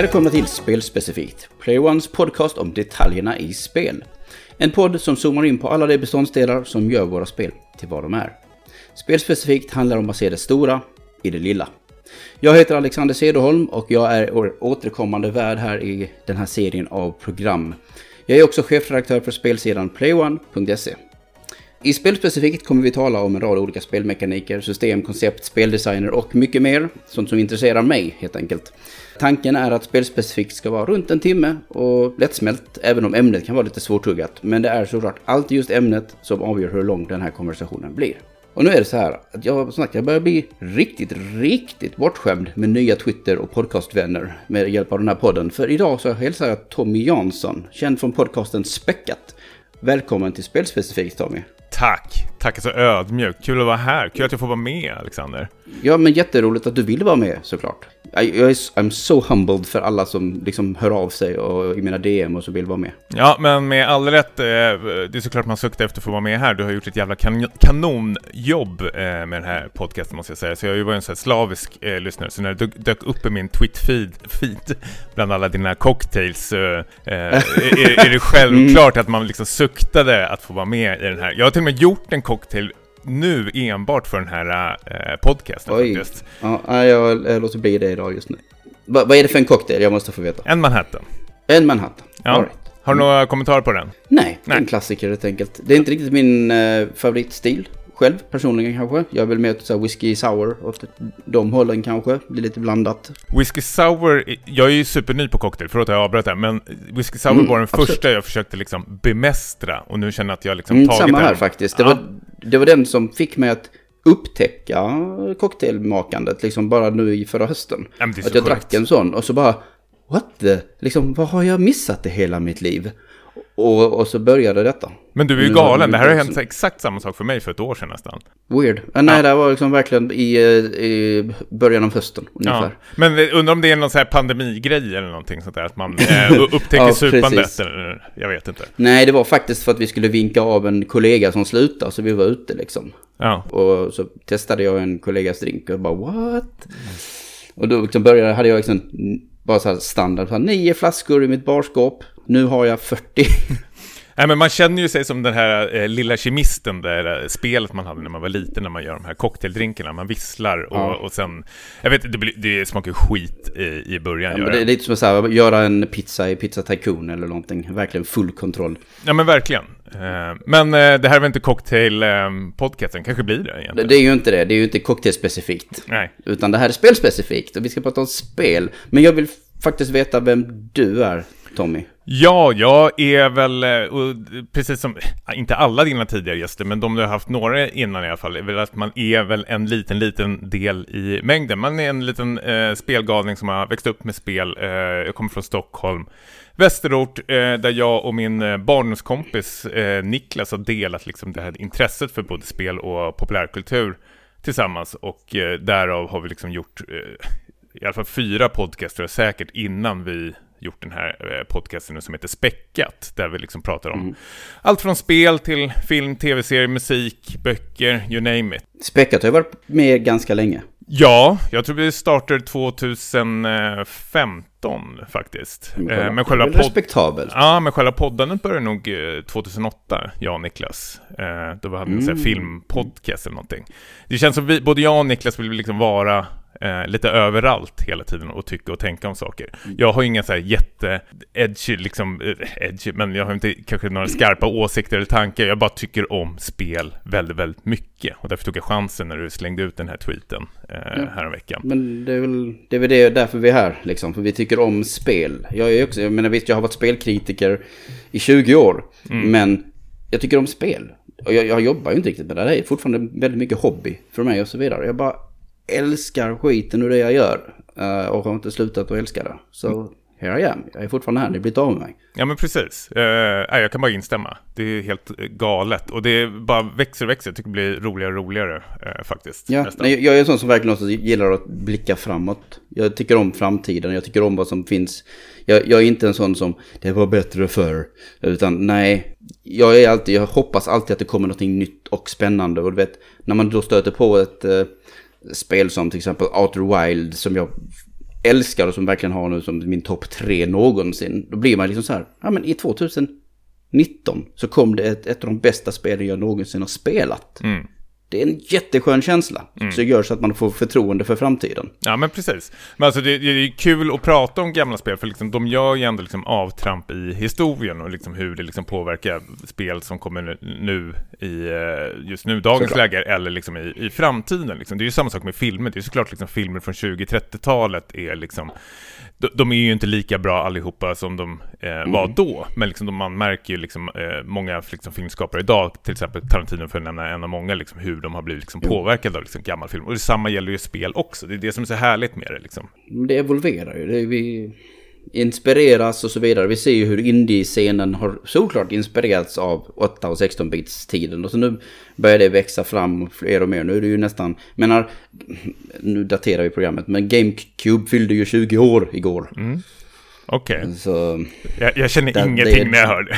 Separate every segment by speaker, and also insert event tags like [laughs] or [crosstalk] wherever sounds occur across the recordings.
Speaker 1: Välkomna till Spelspecifikt, PlayOnes podcast om detaljerna i spel. En podd som zoomar in på alla de beståndsdelar som gör våra spel till vad de är. Spelspecifikt handlar om att se det stora i det lilla. Jag heter Alexander Cederholm och jag är återkommande värd här i den här serien av program. Jag är också chefredaktör för spelsidan playone.se. I spelspecifikt kommer vi tala om en rad olika spelmekaniker, system, koncept, speldesigner och mycket mer. Sånt som intresserar mig helt enkelt. Tanken är att spelspecifikt ska vara runt en timme och lättsmält, även om ämnet kan vara lite svårtuggat. Men det är såklart alltid just ämnet som avgör hur lång den här konversationen blir. Och nu är det så här att jag, sagt, jag börjar bli riktigt, riktigt bortskämd med nya Twitter och podcastvänner med hjälp av den här podden. För idag så hälsar jag Tommy Jansson, känd från podcasten Späckat. Välkommen till Spelspecifikt Tommy.
Speaker 2: Tack! Tack är så ödmjukt. Kul att vara här. Kul att jag får vara med, Alexander.
Speaker 1: Ja, men jätteroligt att du vill vara med såklart. Jag är I'm so humbled för alla som liksom hör av sig och i mina DM och så vill vara med.
Speaker 2: Ja, men med all rätt. Eh, det är såklart man suktar efter att få vara med här. Du har gjort ett jävla kan kanonjobb eh, med den här podcasten måste jag säga. Så jag har ju varit en sån här slavisk eh, lyssnare. Så när det dök upp i min tweet-feed feed, bland alla dina cocktails så [laughs] är, är, det självklart mm. att man liksom suktade att få vara med i den här. Jag har till och med gjort en cocktail nu enbart för den här eh, podcasten Oj. faktiskt.
Speaker 1: Ja, jag, jag låter bli det idag just nu. Va, vad är det för en cocktail? Jag måste få veta.
Speaker 2: En Manhattan.
Speaker 1: En Manhattan.
Speaker 2: Ja. Right. Har du några kommentarer på den?
Speaker 1: Nej, Nej. en klassiker helt enkelt. Det är inte riktigt min eh, favoritstil själv personligen kanske. Jag vill mer åt whisky sour, åt de hållen kanske. Blir lite blandat.
Speaker 2: Whisky sour, jag är ju superny på cocktail, förlåt att jag avbröt här, men whisky sour mm, var den absolut. första jag försökte liksom bemästra och nu känner jag att jag liksom mm, tagit
Speaker 1: samma
Speaker 2: den.
Speaker 1: här faktiskt. Det, ja. var, det var den som fick mig att upptäcka cocktailmakandet liksom bara nu i förra hösten. Ja, att jag sjukt. drack en sån och så bara, what the, liksom vad har jag missat i hela mitt liv? Och, och så började detta.
Speaker 2: Men du är ju galen, det här har hänt exakt samma sak för mig för ett år sedan nästan.
Speaker 1: Weird. Ja, nej, det var liksom verkligen i, i början av hösten ungefär. Ja.
Speaker 2: Men undrar om det är någon sån här pandemigrej eller någonting sånt där, att man eh, [laughs] upptäcker ja, supandet eller jag vet inte.
Speaker 1: Nej, det var faktiskt för att vi skulle vinka av en kollega som slutade, så vi var ute liksom. Ja. Och så testade jag en kollegas drink och bara what? Och då liksom började, hade jag liksom bara så här standard, så här, nio flaskor i mitt barskåp. Nu har jag 40. [laughs]
Speaker 2: Nej, men man känner ju sig som den här eh, lilla kemisten, det där spelet man hade när man var liten, när man gör de här cocktaildrinkarna. Man visslar och, ja. och sen, jag vet det, blir, det smakar skit i, i början.
Speaker 1: Ja, det är lite som att göra en pizza i Pizza Tycoon eller någonting. Verkligen full kontroll.
Speaker 2: Ja, men verkligen. Eh, men eh, det här är väl inte cocktail-podcasten, kanske blir det egentligen.
Speaker 1: Det är ju inte det, det är ju inte cocktailspecifikt. Nej. Utan det här är spelspecifikt och vi ska prata om spel. Men jag vill faktiskt veta vem du är, Tommy.
Speaker 2: Ja, jag är väl, eh, precis som, inte alla dina tidigare gäster, men de du har haft några innan i alla fall, är väl att man är väl en liten, liten del i mängden. Man är en liten eh, spelgalning som har växt upp med spel. Eh, jag kommer från Stockholm. Västerort, eh, där jag och min eh, barndomskompis eh, Niklas har delat liksom det här intresset för både spel och populärkultur tillsammans. Och eh, därav har vi liksom gjort eh, i alla fall fyra podcaster säkert innan vi gjort den här eh, podcasten som heter Späckat, där vi liksom pratar om mm. allt från spel till film, tv-serier, musik, böcker, you name it.
Speaker 1: Späckat har ju varit med ganska länge.
Speaker 2: Ja, jag tror vi startade 2015 faktiskt.
Speaker 1: Men, eh, men själva respektabelt.
Speaker 2: Ja, men själva poddandet började nog 2008, eh, jag och Niklas. Då vi hade en mm. filmpodcast eller någonting. Det känns som vi, både jag och Niklas vill liksom vara eh, lite överallt hela tiden och tycka och tänka om saker. Mm. Jag har inga så här jätte-edgy, liksom, eh, edgy, men jag har inte kanske några skarpa åsikter eller tankar. Jag bara tycker om spel väldigt, väldigt mycket. Och därför tog jag chansen när du slängde ut den här tweeten eh, ja. häromveckan.
Speaker 1: Men det är väl det är väl det, därför vi är här, liksom. För vi tycker om spel. Jag är också, jag menar visst, jag har varit spelkritiker i 20 år. Mm. Men jag tycker om spel. Och jag, jag jobbar ju inte riktigt med det. Det är fortfarande väldigt mycket hobby för mig och så vidare. Jag bara älskar skiten ur det jag gör. Uh, och har inte slutat att älska det. Så here I am. Jag är fortfarande här, ni blir inte av med mig.
Speaker 2: Ja men precis. Uh, jag kan bara instämma. Det är helt galet. Och det bara växer och växer. Jag tycker det blir roligare och roligare uh, faktiskt.
Speaker 1: Ja, nej, jag är en sån som verkligen också gillar att blicka framåt. Jag tycker om framtiden. Jag tycker om vad som finns. Jag, jag är inte en sån som, det var bättre förr. Utan nej, jag är alltid, jag hoppas alltid att det kommer något nytt och spännande. Och du vet, när man då stöter på ett spel som till exempel Outer Wild som jag älskar och som verkligen har nu som min topp tre någonsin. Då blir man liksom så här, ja men i 2019 så kom det ett, ett av de bästa spelen jag någonsin har spelat.
Speaker 2: Mm.
Speaker 1: Det är en jätteskön känsla.
Speaker 2: Mm.
Speaker 1: Så det gör så att man får förtroende för framtiden.
Speaker 2: Ja, men precis. Men alltså det, det är kul att prata om gamla spel, för liksom, de gör ju ändå liksom avtramp i historien och liksom hur det liksom påverkar spel som kommer nu, i eh, just nu, dagens
Speaker 1: Såklart.
Speaker 2: läge, eller liksom i, i framtiden. Liksom. Det är ju samma sak med filmer. Det är såklart liksom filmer från 20-30-talet är liksom de, är ju inte lika bra allihopa som de eh, var då, men liksom de, man märker ju liksom eh, många liksom, filmskapare idag, till exempel Tarantino för att nämna en av många, liksom, hur de har blivit liksom, påverkade av liksom, gammal film. Och detsamma gäller ju spel också, det är det som är så härligt med det. Liksom.
Speaker 1: Det evolverar ju. Det vi inspireras och så vidare. Vi ser ju hur indie-scenen har såklart inspirerats av 8 och 16-bits tiden. Och så nu börjar det växa fram fler och mer. Nu är det ju nästan, menar, nu daterar vi programmet, men GameCube fyllde ju 20 år igår.
Speaker 2: Okej,
Speaker 1: Så,
Speaker 2: jag, jag känner
Speaker 1: Det-
Speaker 2: ingenting
Speaker 1: det-
Speaker 2: när jag hör det.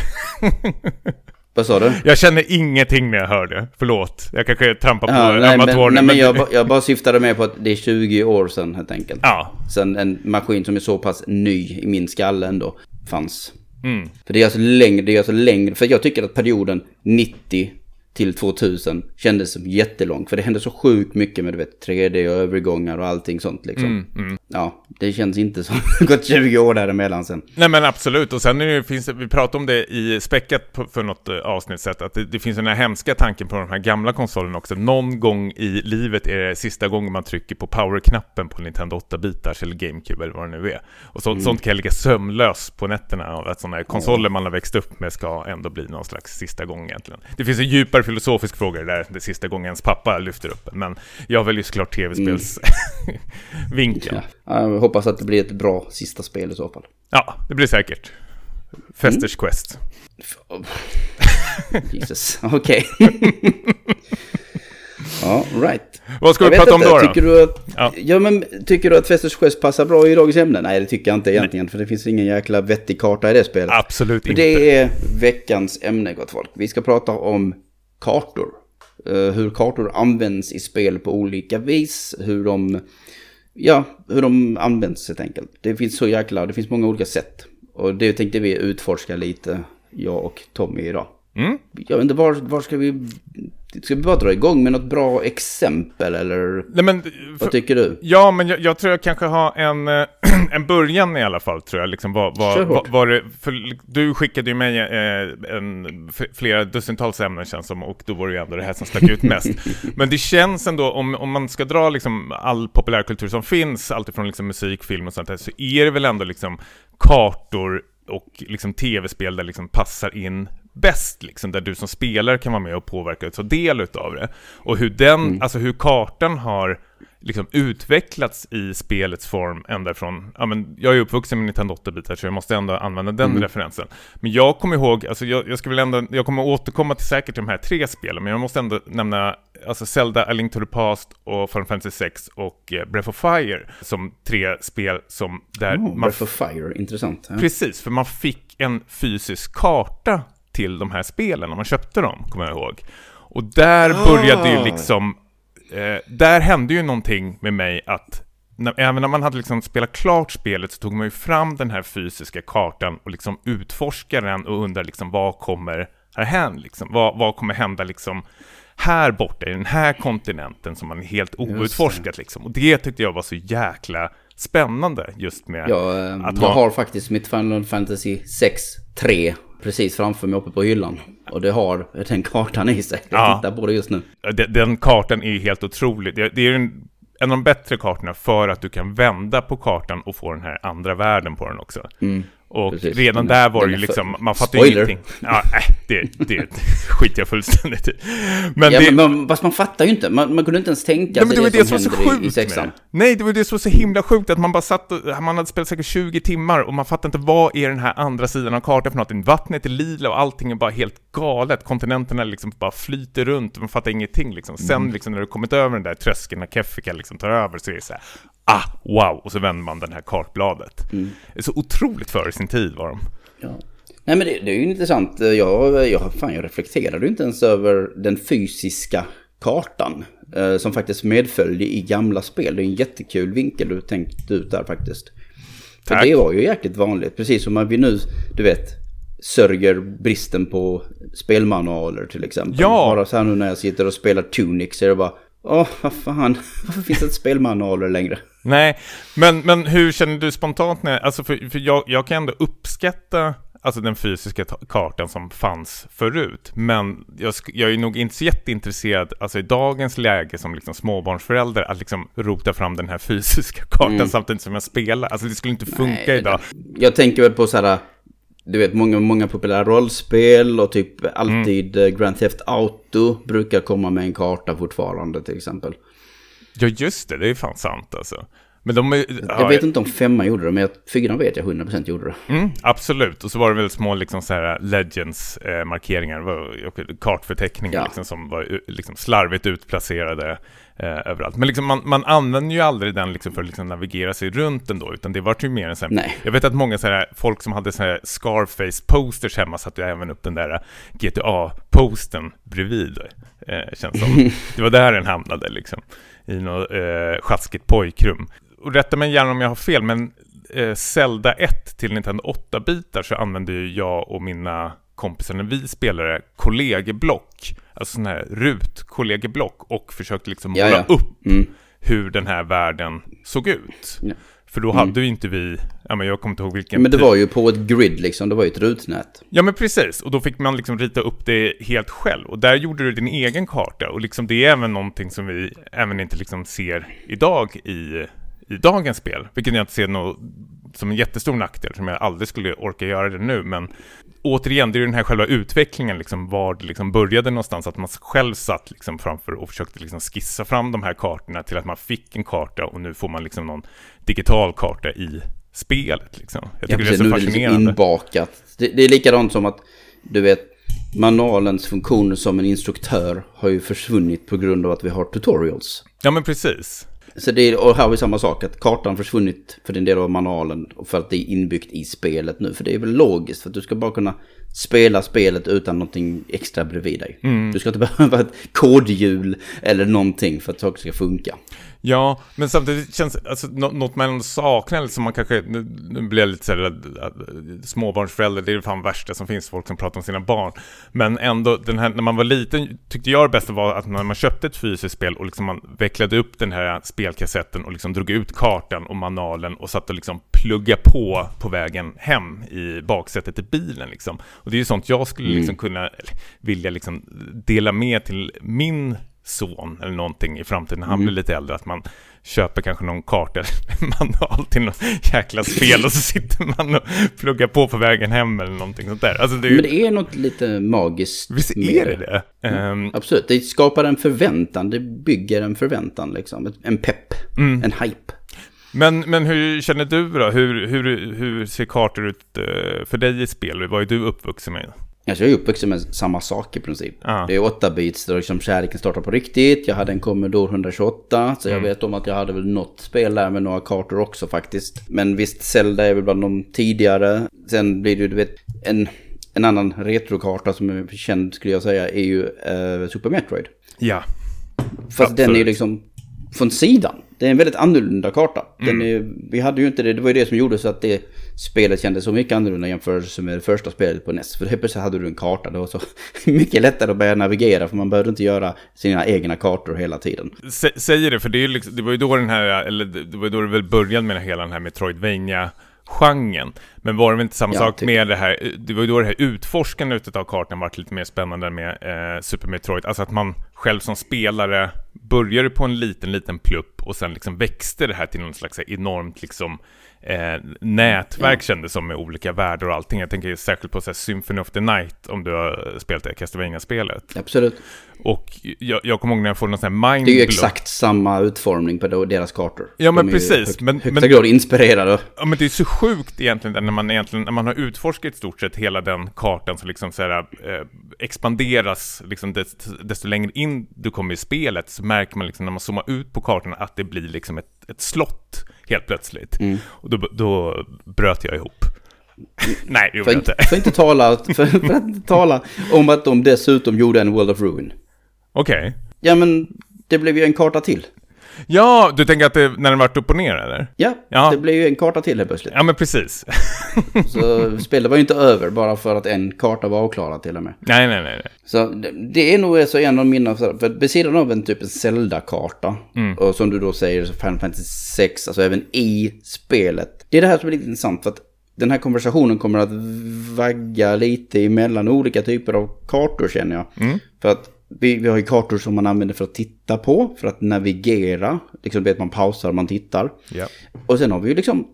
Speaker 2: [laughs]
Speaker 1: vad sa du?
Speaker 2: Jag känner ingenting när jag hör det, förlåt. Jag kanske trampar på
Speaker 1: Ja, nej, men, nej, men jag, jag bara syftade med på att det är 20 år sedan helt enkelt.
Speaker 2: Ja,
Speaker 1: Sen en maskin som är så pass ny i min skalle ändå fanns.
Speaker 2: mm.
Speaker 1: För det är alltså längre, det är alltså längre, för jag tycker att perioden 90 till 2000 kändes som jättelång. För det hände så sjukt mycket med du vet, 3D och övergångar och allting sånt liksom.
Speaker 2: Mm, mm.
Speaker 1: Ja, det känns inte som det gått 20 år däremellan sen.
Speaker 2: Nej men absolut, och sen är det, finns vi pratade om det i späckat för något eh, avsnitt sett, att det, det finns den här hemska tanken på de här gamla konsolerna också. Någon gång i livet är det sista gången man trycker på power-knappen på Nintendo 8-bitars eller GameCube eller vad det nu är. Och så, sånt kan jag ligga sömnlös på nätterna av att sådana här konsoler man har växt upp med ska ändå bli någon slags sista gång egentligen. Det finns en djupare filosofisk fråga det där, det sista gången ens pappa lyfter upp den, men jag väljer såklart tv-spelsvinkeln. [laughs]
Speaker 1: Ja. Ja, Jag hoppas att det blir ett bra sista spel i så fall.
Speaker 2: Ja, det blir säkert. Festers Quest. [laughs]
Speaker 1: Jesus, okej. [laughs] ja, right.
Speaker 2: Vad ska
Speaker 1: Jag
Speaker 2: vi prata om då? då?
Speaker 1: Tycker du att,
Speaker 2: Ja.
Speaker 1: ja. men, tycker du att Festers Quest passar bra i dagens ämne? Nej, det tycker jag inte egentligen. För det finns ingen jäkla vettig karta i det spelet.
Speaker 2: Absolut
Speaker 1: För
Speaker 2: inte.
Speaker 1: det är veckans ämne, gott folk. Vi ska prata om kartor. Eh, hur kartor används i spel på olika vis. Hur de, ja, hur de används helt enkelt. Det finns så jäkla, det finns många olika sätt. Och det tänkte vi utforska lite, jag och Tommy idag.
Speaker 2: Mm.
Speaker 1: Jag vet inte, var, var ska vi... Ska vi bara dra igång med något bra exempel eller
Speaker 2: Nej, men, för,
Speaker 1: vad tycker du?
Speaker 2: ja, men jag, jag tror jag kanske har en, eh, [clears throat] en början i alla fall, tror jag. Liksom, vad,
Speaker 1: hårt.
Speaker 2: vad, vad det, för du skickade ju mig eh, en, flera dussintals ämnen känns som, och då var det ju ändå det här som stack ut mest. [laughs] men det känns ändå, om, om man ska dra liksom all populärkultur som finns, alltifrån liksom musik, film och sånt där, så är det väl ändå liksom kartor och liksom tv-spel där liksom passar in bäst, liksom, där du som spelare kan vara med och påverka och ta del utav det. Och hur den, alltså hur kartan har liksom utvecklats i spelets form ända från, ja men jag är uppvuxen med Nintendo 8-bitar så jag måste ändå använda den referensen. Men jag kommer ihåg, alltså jag, jag ska väl ändå, jag kommer återkomma till säkert de här tre spelen, men jag måste ändå nämna alltså Zelda, A Link to the Past och Final Fantasy 6 och eh, Breath of Fire som tre spel som där
Speaker 1: Oh,
Speaker 2: man
Speaker 1: Breath of Fire, intressant. Ja.
Speaker 2: Precis, för man fick en fysisk karta till de här spelen när man köpte dem, kommer jag ihåg. Och där började ju
Speaker 1: Ah.
Speaker 2: liksom, eh, där hände ju någonting med mig att när, även när man hade liksom spelat klart spelet så tog man ju fram den här fysiska kartan och liksom utforskade den och undrade liksom vad kommer härhän liksom? Vad, vad kommer hända liksom här borta i den här kontinenten som man är helt outforskat liksom? Och det tyckte jag var så jäkla spännande just med
Speaker 1: Ja,
Speaker 2: att
Speaker 1: jag
Speaker 2: ha-
Speaker 1: har faktiskt mitt Final Fantasy 6 3 precis framför mig uppe på hyllan. Och det har den kartan i sig. Jag
Speaker 2: Ja.
Speaker 1: tittar på det just nu.
Speaker 2: Den, den kartan är helt otrolig. Det, det är en, en av de bättre kartorna för att du kan vända på kartan och få den här andra världen på den också. Och
Speaker 1: precis.
Speaker 2: redan där var det ju liksom, man fattar ju ingenting. Ja, nej, det, det skiter jag fullständigt i. Men
Speaker 1: Ja,
Speaker 2: det,
Speaker 1: men, man, fast man fattar ju inte. Man, man kunde inte ens tänka
Speaker 2: Nej,
Speaker 1: sig
Speaker 2: det
Speaker 1: det,
Speaker 2: det som
Speaker 1: som händer i, i sexan.
Speaker 2: Nej, det var det som var så himla sjukt att man bara satt och, man hade spelat säkert 20 timmar och man fattade inte vad är den här andra sidan av kartan för någonting. Vattnet är lila och allting är bara helt galet. Kontinenterna liksom bara flyter runt och man fattar ingenting liksom. Sen
Speaker 1: Mm.
Speaker 2: liksom när du kommit över den där tröskeln när Kefika liksom tar över så är det så här, ah, wow, och så vänder man den här kartbladet.
Speaker 1: Mm.
Speaker 2: Det är så otroligt före sin tid var de.
Speaker 1: Ja. Nej men det, det är ju intressant. Jag, jag, fan, jag reflekterade ju inte ens över den fysiska kartan. eh, som faktiskt medföljde i gamla spel. Det är en jättekul vinkel du tänkt ut där faktiskt. För
Speaker 2: Tack.
Speaker 1: det var ju jäkligt vanligt, precis som att vi nu, du vet, sörjer bristen på spelmanualer till exempel.
Speaker 2: Ja.
Speaker 1: Bara så här nu när jag sitter och spelar Tunic så är det bara, åh vad fan, varför finns det inte spelmanualer längre?
Speaker 2: Nej, men, men hur känner du spontant när, alltså för, för jag, jag kan ändå uppskatta alltså den fysiska ta- kartan som fanns förut. Men jag, jag är nog inte så jätteintresserad, alltså i dagens läge som liksom småbarnsförälder, att liksom rota fram den här fysiska kartan samtidigt som jag spelar. Alltså det skulle inte funka
Speaker 1: Nej,
Speaker 2: idag.
Speaker 1: Jag tänker väl på så här, du vet många, många populära rollspel och typ alltid
Speaker 2: Mm.
Speaker 1: eh, Grand Theft Auto brukar komma med en karta fortfarande till exempel.
Speaker 2: Ja just det, det är fan sant alltså. Men de är,
Speaker 1: Jag vet inte om femman gjorde det, men fyran vet jag 100% gjorde det.
Speaker 2: Mm, absolut, och så var det väl små liksom så här Legends-markeringar, eh, kartförteckningar
Speaker 1: Ja.
Speaker 2: liksom, som var eh, liksom slarvigt utplacerade eh, överallt. Men liksom, man, man använder ju aldrig den liksom, för att liksom, navigera sig runt ändå, utan det var ju mer en sån här. Jag vet att många så här, folk som hade så här Scarface-posters hemma satte ju även upp den där GTA-posten bredvid. Eh, känns som. [laughs] Det var där den hamnade liksom, i något eh, sjaskigt pojkrum. Och rätta mig gärna om jag har fel, men eh, Zelda 1 till Nintendo 8-bitar så använde ju jag och mina kompisar när vi spelade kollegieblock, alltså sådana här rut-kollegieblock och försökte liksom
Speaker 1: Ja,
Speaker 2: måla
Speaker 1: ja.
Speaker 2: upp
Speaker 1: Mm.
Speaker 2: hur den här världen såg ut.
Speaker 1: Ja.
Speaker 2: För då hade ju inte vi, ja men jag kommer inte ihåg vilken
Speaker 1: Men det
Speaker 2: typ-
Speaker 1: var ju på ett grid liksom, det var ju ett rutnät.
Speaker 2: Ja men precis, och då fick man liksom rita upp det helt själv. Och där gjorde du din egen karta. Och liksom det är även någonting som vi även inte liksom ser idag i, i dagens spel. Vilket jag inte ser något som en jättestor nackdel, som jag aldrig skulle orka göra det nu. Men återigen, det är ju den här själva utvecklingen, liksom, var det liksom började någonstans. Att man själv satt liksom framför och försökte liksom skissa fram de här kartorna till att man fick en karta och nu får man liksom någon digital karta i spelet. Liksom. Jag
Speaker 1: Ja,
Speaker 2: tycker
Speaker 1: precis,
Speaker 2: det är
Speaker 1: nu
Speaker 2: så
Speaker 1: är det liksom
Speaker 2: fascinerande.
Speaker 1: inbakat. Det, det är likadant som att, du vet, manualens funktion som en instruktör har ju försvunnit på grund av att vi har tutorials.
Speaker 2: Ja men precis.
Speaker 1: Så det är, och här har vi samma sak, att kartan försvunnit för den del av manualen och för att det är inbyggt i spelet nu. För det är väl logiskt, för att du ska bara kunna spela spelet utan någonting extra bredvid dig. Du ska inte [laughs] behöva ett kodhjul eller någonting för att saker ska funka.
Speaker 2: Ja, men samtidigt känns alltså, nå- något man ändå saknar, som man kanske, nu, nu blir jag lite såhär, att- att- småbarnsförälder, det är det fan värsta som finns, folk som pratar om sina barn. Men ändå, den här, när man var liten tyckte jag det bästa var att när man köpte ett fysiskt spel och liksom man vecklade upp den här spelkassetten och liksom drog ut kartan och manualen och satt och liksom plugga på på vägen hem i baksätet i bilen liksom. Och det är ju sånt jag skulle liksom kunna, eller, vilja liksom dela med till min son eller någonting i framtiden när han blir lite äldre, att man köper kanske någon karta eller [laughs] manual till något jäkla spel och så sitter man och pluggar på på vägen hem eller någonting sånt där. Alltså det ju,
Speaker 1: Men det är något lite magiskt
Speaker 2: visst
Speaker 1: med
Speaker 2: är det det? Ehm,
Speaker 1: Absolut, det skapar en förväntan, det bygger en förväntan liksom. En pepp,
Speaker 2: Mm.
Speaker 1: en hype.
Speaker 2: men, men hur känner du då? Hur, hur, hur ser kartor ut eh, för dig i spel? Vad är du uppvuxen med?
Speaker 1: Alltså jag är uppvuxen med samma sak i princip.
Speaker 2: Ja.
Speaker 1: Det är 8 bits där liksom kärleken startar på riktigt. Jag hade en Commodore 128. Så jag
Speaker 2: Mm.
Speaker 1: vet om att jag hade väl något spel där med några kartor också faktiskt. Men visst, Zelda är väl bland de tidigare. Sen blir det ju, du vet, en, en annan retrokarta som är känd skulle jag säga är ju eh, Super Metroid.
Speaker 2: Ja.
Speaker 1: Fast den är ju
Speaker 2: Absolut.
Speaker 1: liksom från sidan. Det är en väldigt annorlunda karta. Den
Speaker 2: Mm.
Speaker 1: är, vi hade ju inte det, det var ju det som gjorde så att det spelet kändes så mycket annorlunda jämfört med det första spelet på NES. För helt plötsligt hade du en karta, det var så [laughs] mycket lättare att börja navigera för man behövde inte göra sina egna kartor hela tiden.
Speaker 2: Sä- Säger det, för det, är liksom, det var ju då den här, eller det var ju då det väl började med hela den här metroidvania genren. Men var det inte samma
Speaker 1: Ja,
Speaker 2: sak
Speaker 1: typ.
Speaker 2: med det här, det var ju då det här utforskandet av kartan vart lite mer spännande med eh, Super Metroid. Alltså att man själv som spelare började på en liten, liten plupp och sen liksom växte det här till någon slags enormt liksom eh, nätverk kändes som med olika världar och allting. Jag tänker särskilt på så här Symphony of the Night om du har spelat det Castlevania-spelet.
Speaker 1: Absolut.
Speaker 2: Och jag, jag kommer ihåg när jag får någon sån här mind
Speaker 1: Det är ju exakt samma utformning på deras kartor.
Speaker 2: Ja, men
Speaker 1: De
Speaker 2: precis,
Speaker 1: Högt,
Speaker 2: men-
Speaker 1: högsta
Speaker 2: men-
Speaker 1: grad inspirerade.
Speaker 2: Ja men det är så sjukt egentligen när man egentligen, när man har utforskat i stort sett hela den kartan som liksom så här, eh, expanderas liksom desto, desto längre in du kommer i spelet så märker man liksom när man zoomar ut på kartan att det blir liksom ett, ett slott helt plötsligt.
Speaker 1: Mm.
Speaker 2: Och då, då bröt jag ihop. Nej, det gjorde
Speaker 1: För
Speaker 2: jag
Speaker 1: inte, för inte tala, för, för att inte tala om att de dessutom gjorde en World of Ruin.
Speaker 2: Okej.
Speaker 1: Ja men det blev ju en karta till.
Speaker 2: Ja, du tänker att det, när den vart upp och ner eller?
Speaker 1: Ja,
Speaker 2: Ja.
Speaker 1: det blev ju en karta till helt plötsligt.
Speaker 2: Ja, men precis. [laughs]
Speaker 1: Så spelet var ju inte över bara för att en karta var avklarad till och med.
Speaker 2: nej, nej, nej. nej.
Speaker 1: Så det- det är nog så en av mina, för att vid sidan av en typ en Zelda-karta, och som du då säger Final Fantasy 6, alltså även i spelet. Det är det här som är lite intressant för att den här konversationen kommer att vagga lite emellan olika typer av kartor känner jag. För att vi, vi har ju kartor som man använder för att titta på, för att navigera, liksom att man pausar, man tittar.
Speaker 2: Ja.
Speaker 1: Och sen har vi ju liksom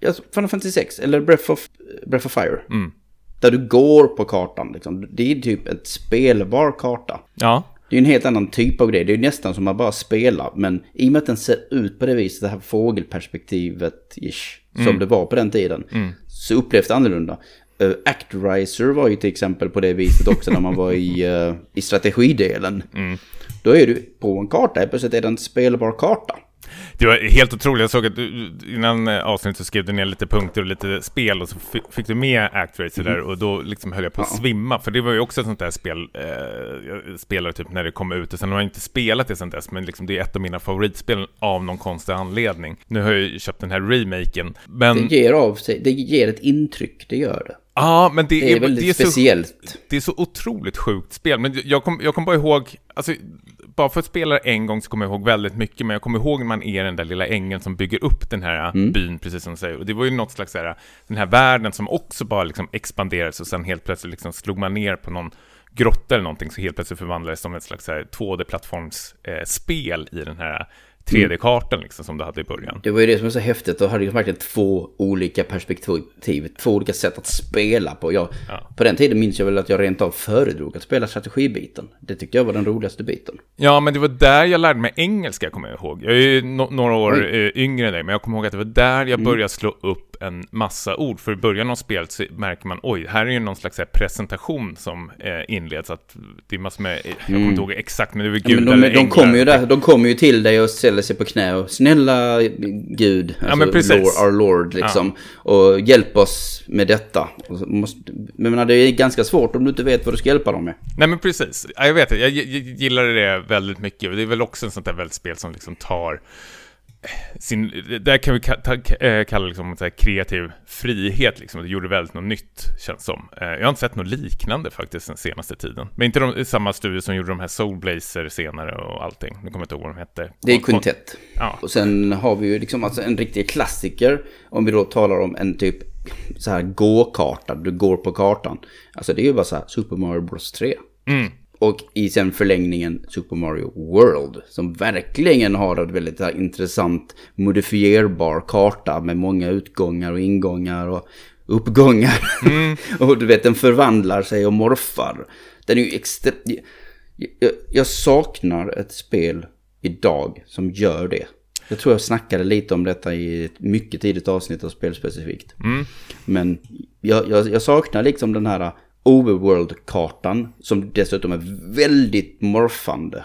Speaker 1: ja, Final Fantasy 6 eller Breath of, Breath of Fire.
Speaker 2: Mm.
Speaker 1: Där du går på kartan. Liksom. Det är typ ett spelbar karta.
Speaker 2: Ja.
Speaker 1: Det är en helt annan typ av grej. Det är nästan som att bara spela. Men i och med att den ser ut på det viset, det här fågelperspektivet ish, som det var på den tiden, så upplevs det annorlunda. Uh, Actorizer var ju till exempel på det viset också när man var i, [laughs] eh, i strategidelen. Då är du på en karta, plötsligt är det en spelbar karta.
Speaker 2: Det var helt otroligt. Jag såg att du, innan eh, avsnittet så skrev du ner lite punkter och lite spel och så fi- fick du med Actracer där och då liksom höll jag på att svimma. För det var ju också ett sånt där spel, eh, jag spelade typ när det kom ut och sen har jag inte spelat det sen dess, men liksom det är ett av mina favoritspel av någon konstig anledning. Nu har jag ju köpt den här remaken, men...
Speaker 1: Det ger av sig, det ger ett intryck, det gör det.
Speaker 2: Ja, men det,
Speaker 1: Det är väldigt
Speaker 2: det är så,
Speaker 1: speciellt.
Speaker 2: det är så otroligt sjukt spel. Men jag kom, jag kom bara ihåg, alltså, bara för att spela en gång så kommer jag ihåg väldigt mycket, men jag kommer ihåg när man är den där lilla ängeln som bygger upp den här
Speaker 1: Mm.
Speaker 2: byn, precis som du säger. Och det var ju något slags så här, den här världen som också bara liksom expanderades och sen helt plötsligt liksom slog man ner på någon grotta eller någonting, så helt plötsligt förvandlades det som ett slags så här 2D-plattformsspel i den här 3D-kartan liksom, som du hade i början.
Speaker 1: Det var ju det som var så häftigt. Då hade ju verkligen två olika perspektiv, två olika sätt att spela på. Jag,
Speaker 2: Ja.
Speaker 1: På den tiden minns jag väl att jag rent av föredrog att spela strategibiten. Det tyckte jag var den roligaste biten.
Speaker 2: Ja, men det var där jag lärde mig engelska, kommer jag ihåg. Jag är ju no- några år eh, yngre än dig, men jag kommer ihåg att det var där jag började slå upp en massa ord. För i början av spelet så märker man, oj, här är ju någon slags presentation som eh, inleds. Att det är massor med, jag kommer inte ihåg exakt, men det är väl
Speaker 1: Ja, men
Speaker 2: gudar
Speaker 1: de,
Speaker 2: eller
Speaker 1: de, kommer ju där, de kommer ju till dig och ställer sig på knä och snälla Gud, alltså
Speaker 2: men precis.
Speaker 1: Lord, our Lord liksom. Och hjälp oss med detta. Måste, men menar, det är ganska svårt om du inte vet vad du ska hjälpa dem med.
Speaker 2: Nej men precis, ja, jag vet det, jag, jag, gillar det väldigt mycket. Det är väl också en sånt där väldigt spel som liksom tar sin, där kan vi eh, kalla liksom så här kreativ frihet liksom. Det gjorde väldigt något nytt, känns som. Eh, Jag har inte sett något liknande faktiskt den senaste tiden. Men inte de, samma studio som gjorde de här Soulblazer senare och allting. Nu kommer jag inte ihåg vad de hette.
Speaker 1: Det är Quintet.
Speaker 2: Ja.
Speaker 1: Och sen har vi ju liksom alltså en riktig klassiker. Om vi då talar om en typ så här gå-karta. Du går på kartan. Alltså det är ju bara så här Super Mario Bros 3.
Speaker 2: Mm.
Speaker 1: Och i sen förlängningen Super Mario World. Som verkligen har ett väldigt intressant modifierbar karta. Med många utgångar och ingångar och uppgångar. [laughs] och du vet den förvandlar sig och morfar. Den är ju extra... Jag, jag saknar ett spel idag som gör det. Jag tror jag snackade lite om detta i ett mycket tidigt avsnitt av spelspecifikt. Men jag, jag, jag saknar liksom den här overworld-kartan som dessutom är väldigt morfande.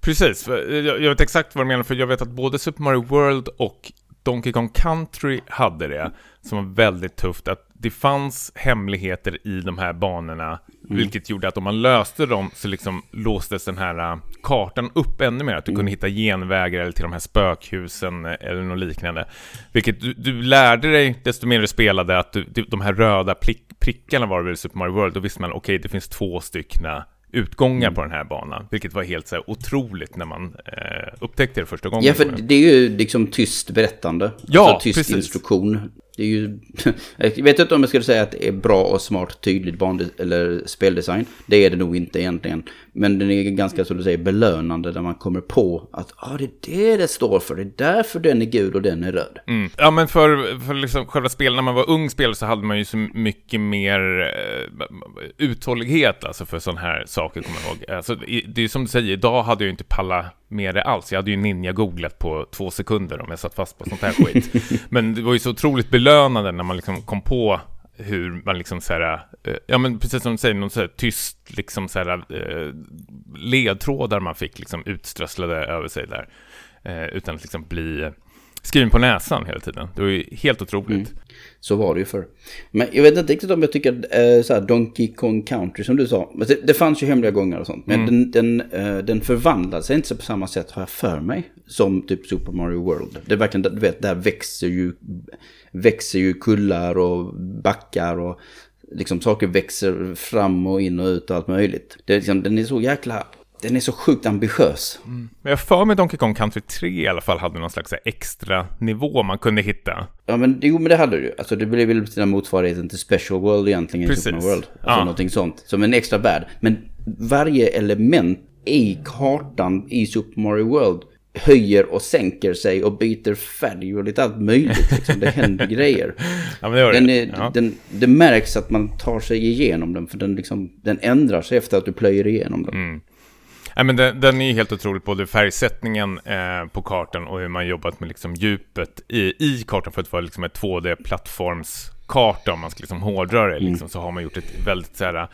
Speaker 2: Precis, jag, jag vet exakt vad du menar, för jag vet att både Super Mario World och Donkey Kong Country hade det, som var väldigt tufft, att det fanns hemligheter i de här banorna, vilket gjorde att om man löste dem så liksom låstes den här äh, kartan upp ännu mer, att du kunde hitta genvägar eller till de här spökhusen eh, eller något liknande. Vilket du, du lärde dig, desto mer du spelade, att du, de här röda plick, prickarna var det väl i Super Mario World, då visste man, okej, det finns två styckna utgångar på den här banan, vilket var helt så här otroligt när man eh, upptäckte det första gången.
Speaker 1: Ja, för det är ju liksom tyst berättande.
Speaker 2: Ja,
Speaker 1: alltså tyst
Speaker 2: precis.
Speaker 1: instruktion. Det är ju... [laughs] jag vet inte om jag skulle säga att det är bra och smart, tydligt band eller speldesign. Det är det nog inte egentligen. Men den är ganska, som du säger, belönande där man kommer på att ah, det är det det står för. Det är därför den är gul och den är röd.
Speaker 2: Mm. Ja, men för, för liksom själva spel, när man var ung spelare så hade man ju så mycket mer eh, uthållighet alltså för sådana här saker, kommer jag ihåg. Alltså, det är som du säger, idag hade jag ju inte pallat med det alls. Jag hade ju ninja-googlat på två sekunder om jag satt fast på sånt här skit. [laughs] men det var ju så otroligt belönande när man liksom kom på hur man liksom så här, eh, ja men precis som du säger, någon så här tyst liksom så här eh, ledtrådar man fick liksom utströsslade över sig där. Eh, utan att liksom bli skriven på näsan hela tiden. Det var ju helt otroligt. Mm.
Speaker 1: Så var det ju förr. Men jag vet inte riktigt om jag tycker eh, så Donkey Kong Country som du sa. Det, det fanns ju hemliga gångar och sånt. Men mm. den, den, eh, den förvandlade sig inte på samma sätt har jag för mig. Som typ Super Mario World. Det är verkligen, du vet, där växer ju, växer ju kullar och backar och liksom saker växer fram och in och ut och allt möjligt. Det är liksom, den är så jäkla den är så sjukt ambitiös.
Speaker 2: Mm. Men jag för mig Donkey Kong Country 3 i alla fall hade någon slags extra nivå man kunde hitta.
Speaker 1: Ja, men jo, men det hade du ju. Alltså det blev väl sina motsvarigheten till Special World egentligen. Precis. Super World. Alltså ja. någonting sånt. Som en extra värld. Men varje element i kartan i Super Mario World höjer och sänker sig och byter färg och lite allt möjligt. Liksom. Det händer [laughs] grejer.
Speaker 2: Ja, men det,
Speaker 1: den är, ja. den, det märks att man tar sig igenom den för den, liksom, den ändrar sig efter att du plöjer igenom den. Mm.
Speaker 2: Nej, men den, den är helt otroligt, både färgsättningen eh, på kartan och hur man jobbat med liksom djupet i, i kartan för att vara liksom ett 2D-plattformskarta, om man ska liksom hårdra det, mm. liksom, så har man gjort ett väldigt så här,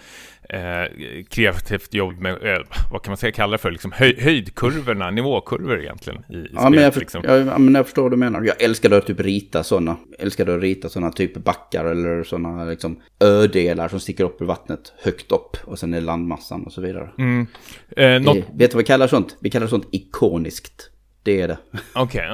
Speaker 2: eh, kreativt jobb med, eh, vad kan man säga, kalla det för, liksom höj, höjdkurvorna, nivåkurvor egentligen i, i
Speaker 1: ja, spelet. Men jag, för, liksom. ja, men jag förstår vad du menar. Jag älskade att typ rita sådana. Älskade att rita sådana typ backar eller sådana liksom ödelar som sticker upp ur vattnet högt upp och sen är landmassan och så vidare. Mm. Eh, något... Vet du vad vi kallar sånt? Vi kallar sånt ikoniskt. Det är det.
Speaker 2: Okej.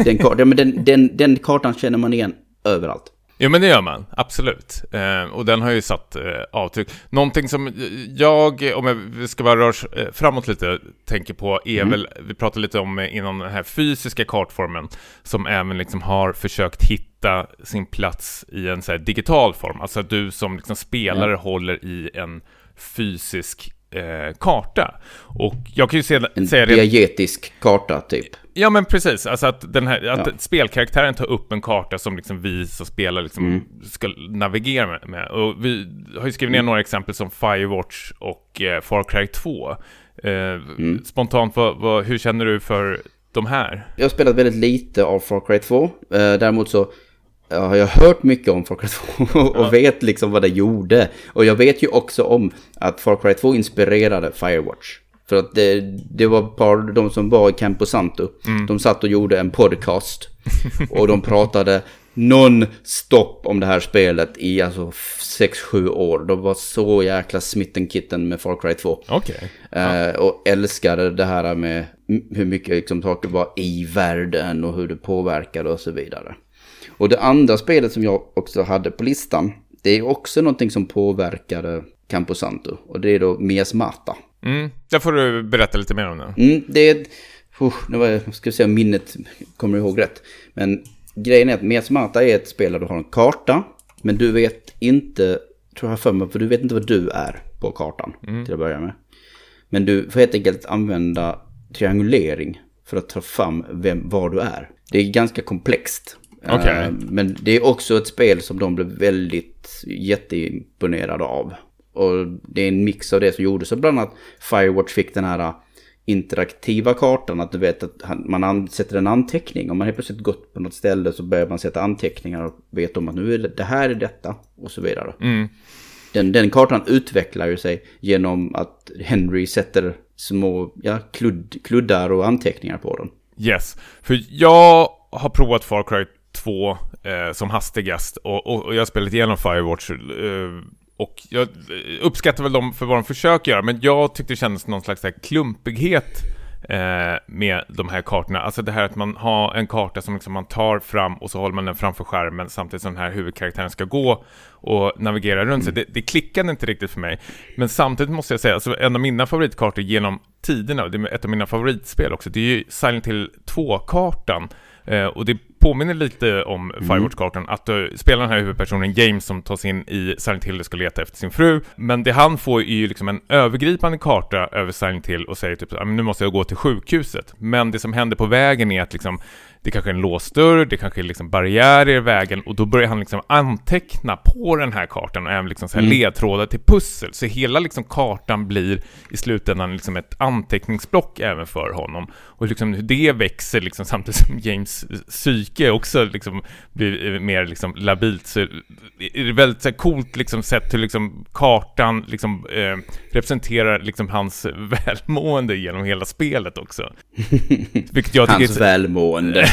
Speaker 1: Okay, den, den, den, den kartan känner man igen överallt.
Speaker 2: Jo men det gör man, absolut. Eh, och den har ju satt eh, avtryck. Någonting som jag, om jag ska bara röra eh, framåt lite, tänker på är mm. väl, vi pratade lite om eh, inom den här fysiska kartformen, som även liksom har försökt hitta sin plats i en så digital form. Alltså att du som liksom spelare mm. håller i en fysisk eh, karta. Och jag kan ju se,
Speaker 1: en
Speaker 2: säga
Speaker 1: det... En diegetisk karta typ.
Speaker 2: Ja men precis, alltså att, den här, att ja. spelkaraktären tar upp en karta som liksom vi som spelar liksom mm. ska navigera med, med, Och vi har ju skrivit ner mm. några exempel som Firewatch och eh, Far Cry 2. Eh, mm. Spontant, vad, vad, hur känner du för de här?
Speaker 1: Jag har spelat väldigt lite av Far Cry 2. Eh, däremot så har jag hört mycket om Far Cry 2 och ja. vet liksom vad det gjorde. Och jag vet ju också om att Far Cry 2 inspirerade Firewatch. För att det, det var ett par, de som var i Campo Santo, mm. de satt och gjorde en podcast. och de pratade non-stop om det här spelet i alltså 6-7 år. De var så jäkla smitten kitten med Far Cry 2.
Speaker 2: Okay.
Speaker 1: Ja. Eh, och älskade det här med hur mycket liksom, saker var i världen och hur det påverkade och så vidare. Och det andra spelet som jag också hade på listan, det är också någonting som påverkade Camposanto. Och det är då Mias Mata.
Speaker 2: Mm, där får du berätta lite mer om
Speaker 1: det. Mm, det är... Uh, nu var jag, ska se om minnet kommer ihåg rätt. Men grejen är att Mias Mata är ett spel där du har en karta. Men du vet inte, tror jag för mig, för du vet inte vad du är på kartan mm. till att börja med. Men du får helt enkelt använda triangulering för att ta fram vem, var du är. Det är ganska komplext.
Speaker 2: Okay. Eh,
Speaker 1: men det är också ett spel som de blev väldigt jätteimponerade av. Och det är en mix av det som gjordes. Så bland annat Firewatch fick den här interaktiva kartan. Att du vet att man sätter en anteckning. Om man helt plötsligt gått på något ställe så börjar man sätta anteckningar och vet om att nu är det, det här är detta och så vidare. Mm. Den, den kartan utvecklar ju sig genom att Henry sätter små ja, kludd, kluddar och anteckningar på den.
Speaker 2: Yes, för jag har provat Far Cry 2 eh, som hastigast och, och, och jag har spelat igenom Firewatch eh, och jag uppskattar väl dem för vad de försöker göra, men jag tyckte det kändes någon slags klumpighet eh, med de här kartorna. Alltså det här att man har en karta som liksom man tar fram och så håller man den framför skärmen samtidigt som den här huvudkaraktären ska gå och navigera runt sig. Mm. Det, det klickade inte riktigt för mig. Men samtidigt måste jag säga, alltså en av mina favoritkartor genom tiderna, det är ett av mina favoritspel också, det är ju Silent Hill 2-kartan. Eh, och det påminner lite om mm. Firewatch-kartan, att du spelar den här huvudpersonen James som tas in i Silent Hill och ska leta efter sin fru. Men det han får är ju liksom en övergripande karta över Silent Hill och säger typ nu måste jag gå till sjukhuset. Men det som händer på vägen är att liksom det kanske är en låst dörr, det kanske är liksom barriärer i vägen och då börjar han liksom anteckna på den här kartan och även liksom så här mm. ledtrådar till pussel. Så hela liksom kartan blir i slutändan liksom ett anteckningsblock även för honom. Och liksom hur det växer liksom [laughs] samtidigt som James psyke också liksom blir mer liksom labilt så är det väldigt så här coolt liksom sett hur liksom kartan liksom eh, representerar liksom hans [laughs] välmående genom hela spelet också. [laughs]
Speaker 1: Vilket jag tycker hans välmående.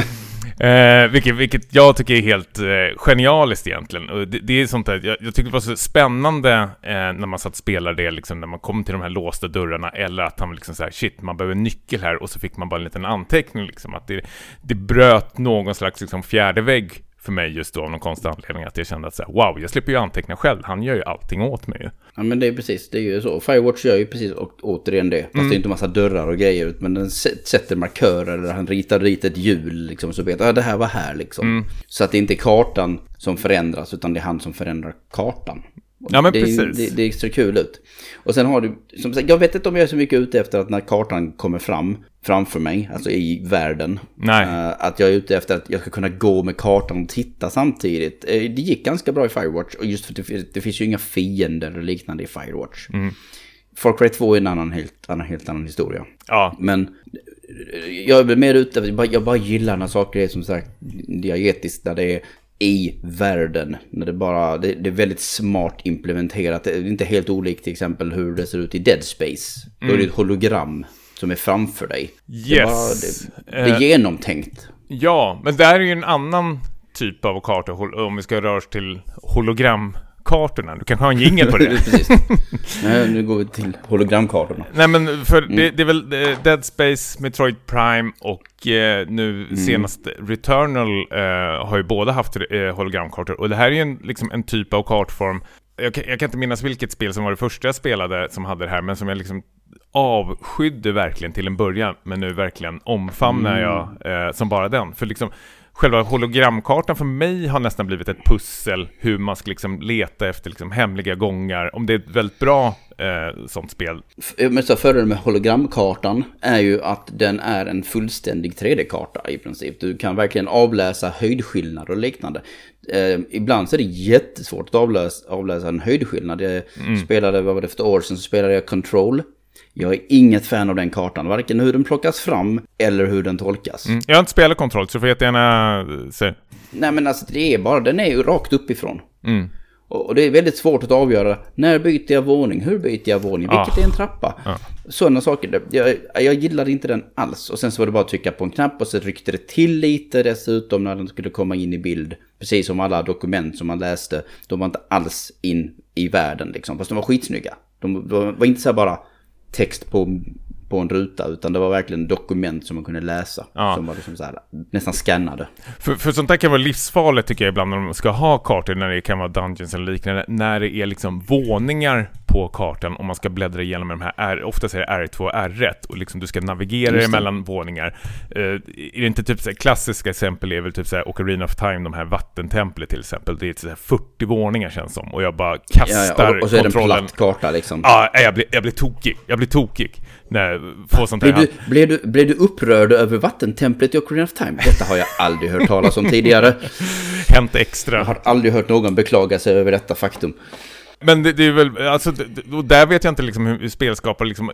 Speaker 1: [laughs]
Speaker 2: Eh, vilket, vilket jag tycker är helt eh, genialiskt egentligen. Och det, det är sånt där, jag, jag tycker det var så spännande eh, när man satt och spelade det, liksom, när man kom till de här låsta dörrarna, eller att han liksom såhär, shit, man behöver en nyckel här, och så fick man bara en liten anteckning liksom, att det, det bröt någon slags liksom, fjärde vägg för mig just då av någon konstig anledning att jag kände att så här, wow, jag slipper ju anteckna själv, han gör ju allting åt mig.
Speaker 1: Ja men det är precis, det är ju så. Firewatch gör ju precis återigen det. Fast mm. det är inte massa dörrar och grejer men den sätter markörer, eller han ritar dit ett hjul liksom, så vet jag, ja det här var här liksom. Mm. Så att det inte är kartan som förändras, utan det är han som förändrar kartan.
Speaker 2: Ja men
Speaker 1: det,
Speaker 2: precis.
Speaker 1: Det, det ser kul ut. Och sen har du, som sagt, jag vet inte om jag är så mycket ute efter att när kartan kommer fram, framför mig, alltså i världen.
Speaker 2: Nej.
Speaker 1: Uh, att jag är ute efter att jag ska kunna gå med kartan och titta samtidigt. Uh, det gick ganska bra i Firewatch, och just för det, det finns ju inga fiender och liknande i Firewatch. Mm. Far Cry 2 är en annan helt, annan, helt annan historia.
Speaker 2: Ja.
Speaker 1: Men jag är mer ute, jag bara, jag bara gillar när saker är som sagt diagetiskt, där det är i världen. När det, bara, det, det, är väldigt smart implementerat. Det är inte helt olikt till exempel hur det ser ut i Dead Space. Mm. Då är det ett mm. hologram som är framför dig.
Speaker 2: Yes.
Speaker 1: Det är, bara, det, det är uh, genomtänkt.
Speaker 2: Ja, men det här är ju en annan typ av karta om vi ska röra oss till hologram kartorna. Du kanske har en jingel på det? [laughs]
Speaker 1: Precis. [laughs] Nej, nu går vi till hologramkartorna.
Speaker 2: Nej, men för mm. det, det, är väl eh, Dead Space, Metroid Prime och eh, nu mm. senast Returnal eh, har ju båda haft eh, hologramkartor. Och det här är ju en, liksom en typ av kartform. Jag kan, jag kan inte minnas vilket spel som var det första jag spelade som hade det här, men som jag liksom avskydde verkligen till en början, men nu verkligen omfamnar mm. jag eh, som bara den. För liksom själva hologramkartan för mig har nästan blivit ett pussel hur man ska liksom leta efter liksom hemliga gångar. Om det är ett väldigt bra eh, sånt spel.
Speaker 1: Men så fördelen med hologramkartan är ju att den är en fullständig 3D-karta i princip. Du kan verkligen avläsa höjdskillnader och liknande. Eh, ibland så är det jättesvårt att avläsa, avläsa en höjdskillnad. Jag mm. spelade, vad var det för år sedan, så spelade jag Control. Jag är inget fan av den kartan, varken hur den plockas fram eller hur den tolkas.
Speaker 2: Mm. Jag har inte spelat kontroll, så du får jättegärna se.
Speaker 1: Nej men alltså det är bara, den är ju rakt uppifrån.
Speaker 2: Mm.
Speaker 1: Och det är väldigt svårt att avgöra, när byter jag våning, hur byter jag våning, vilket ah. är en trappa? Ah. Sådana saker, jag, jag gillade inte den alls. Och sen så var det bara att trycka på en knapp och så ryckte det till lite dessutom när den skulle komma in i bild. Precis som alla dokument som man läste, de var inte alls in i världen liksom, fast de var skitsnygga. De, de var inte så bara text på, på en ruta, utan det var verkligen dokument som man kunde läsa. Ja. Som var liksom så här, nästan skannade.
Speaker 2: För, för sånt där kan vara livsfarligt tycker jag ibland när de ska ha kartor, när det kan vara dungeons eller liknande, när det är liksom våningar på kartan om man ska bläddra igenom de här, R, oftast är det R2 och R1 och liksom du ska navigera dig mellan våningar. Uh, är det inte typ så klassiska exempel är väl typ såhär Ocarina of Time, de här vattentemplet till exempel. Det är så 40 våningar känns som och jag bara kastar ja, ja. Och,
Speaker 1: och så är det en platt karta liksom.
Speaker 2: Ja, jag blir, jag blir tokig. Jag blir tokig jag får sånt här.
Speaker 1: Blev du, blev, du, blev du upprörd över vattentemplet i Ocarina of Time? Detta har jag aldrig hört talas om tidigare. [laughs]
Speaker 2: Hänt extra.
Speaker 1: Jag har aldrig hört någon beklaga sig över detta faktum.
Speaker 2: Men det, det, är väl, alltså, och där vet jag inte liksom hur spelskapare liksom,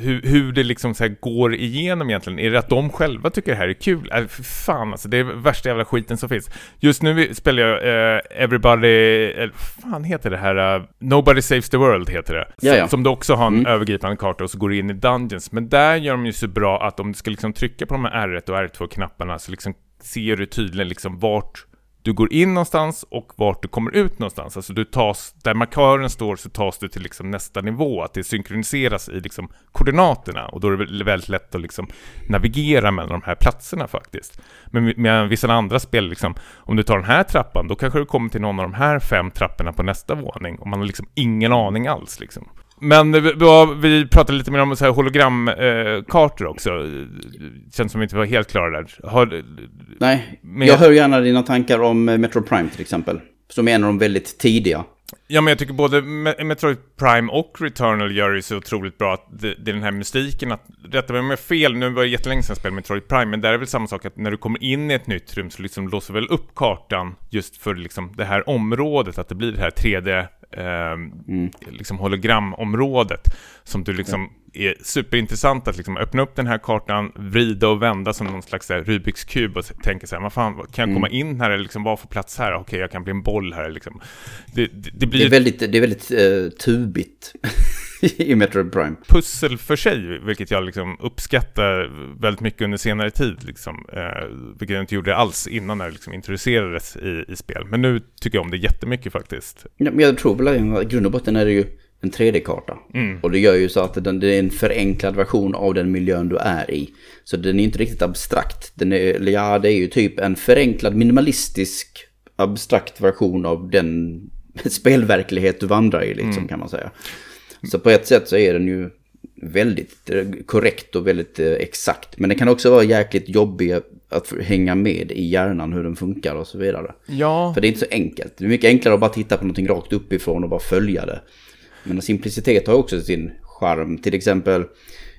Speaker 2: hur, hur det liksom så går igenom egentligen. Är det att de själva tycker det här är kul? Äh, för fan alltså, det är värsta jävla skiten som finns. Just nu spelar jag uh, Everybody, eller fan heter det här? Uh, Nobody Saves the World heter det.
Speaker 1: Jaja.
Speaker 2: Som du också har en mm. övergripande karta och så går du in i Dungeons. Men där gör de ju så bra att om du ska liksom trycka på de här R1 och R2-knapparna så liksom ser du tydligen liksom vart du går in någonstans och vart du kommer ut någonstans. Alltså du tas, där markören står så tas du till liksom nästa nivå, att det synkroniseras i liksom koordinaterna och då är det väldigt lätt att liksom navigera mellan de här platserna faktiskt. Men med vissa andra spel, liksom, om du tar den här trappan, då kanske du kommer till någon av de här fem trapporna på nästa våning och man har liksom ingen aning alls liksom. Men vi pratade lite mer om så här hologramkartor också. Känns som vi inte var helt klara där. Har,
Speaker 1: Nej, med... jag hör gärna dina tankar om eh, Metro Prime till exempel. Som är en av de väldigt tidiga.
Speaker 2: Ja, men jag tycker både Metroid Prime och Returnal gör det så otroligt bra att det, det är den här mystiken att, rätta mig om jag är fel, nu var det jättelänge sedan jag spelade Metroid Prime, men där är väl samma sak att när du kommer in i ett nytt rum så liksom låser väl upp kartan just för liksom det här området, att det blir det här 3D eh, mm. liksom hologramområdet som du liksom är superintressant att liksom öppna upp den här kartan, vrida och vända som någon slags här, Rubiks kub och tänka så här, vad fan, kan jag komma mm. in här eller liksom, vad för plats här? Okej, jag kan bli en boll här liksom. Det, det, det blir...
Speaker 1: Det är väldigt, det är väldigt uh, tubigt. [laughs] [laughs] i Metroid Prime.
Speaker 2: Pussel för sig, vilket jag liksom uppskattar väldigt mycket under senare tid, liksom, eh, vilket jag inte gjorde alls innan det liksom introducerades i, i spel. Men nu tycker jag om det jättemycket faktiskt.
Speaker 1: Ja, men jag tror väl att i grund och botten är det ju en 3D-karta.
Speaker 2: Mm.
Speaker 1: Och det gör ju så att den, det är en förenklad version av den miljön du är i. Så den är inte riktigt abstrakt. Den är, ja, det är ju typ en förenklad minimalistisk abstrakt version av den [laughs] spelverklighet du vandrar i liksom
Speaker 2: Mm.
Speaker 1: kan man säga. Så på ett sätt så är den ju väldigt eh, korrekt och väldigt eh, exakt. Men den kan också vara jäkligt jobbig att hänga med i hjärnan hur den funkar och så vidare.
Speaker 2: Ja,
Speaker 1: För det är inte så enkelt. Det är mycket enklare att bara titta på någonting rakt uppifrån och bara följa det. Men simplicitet har också sin charm. Till exempel,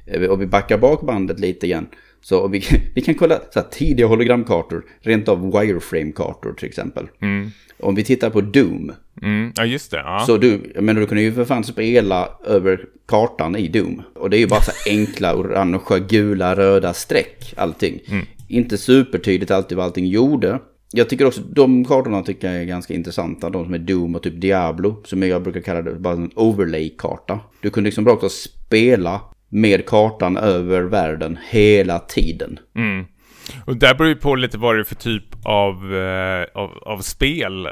Speaker 1: eh, om vi backar bak bandet lite igen. Så vi, [laughs] vi kan kolla så här, tidiga hologramkartor, rent av wireframe-kartor till exempel. Om vi tittar på Doom,
Speaker 2: mm, ja just det. Ja.
Speaker 1: så du, menar du kunde ju för fan spela över kartan i Doom. Och det är ju bara så enkla orangea, gula, röda streck allting. Inte supertydligt alltid vad allting gjorde. Jag tycker också, de kartorna tycker jag är ganska intressanta. De som är Doom och typ Diablo. Som jag brukar kalla det bara en overlay-karta. Du kunde liksom rakt av spela med kartan över världen hela tiden.
Speaker 2: Mm. Och där beror ju på lite vad det är för typ av, eh, av, av spel. Eh,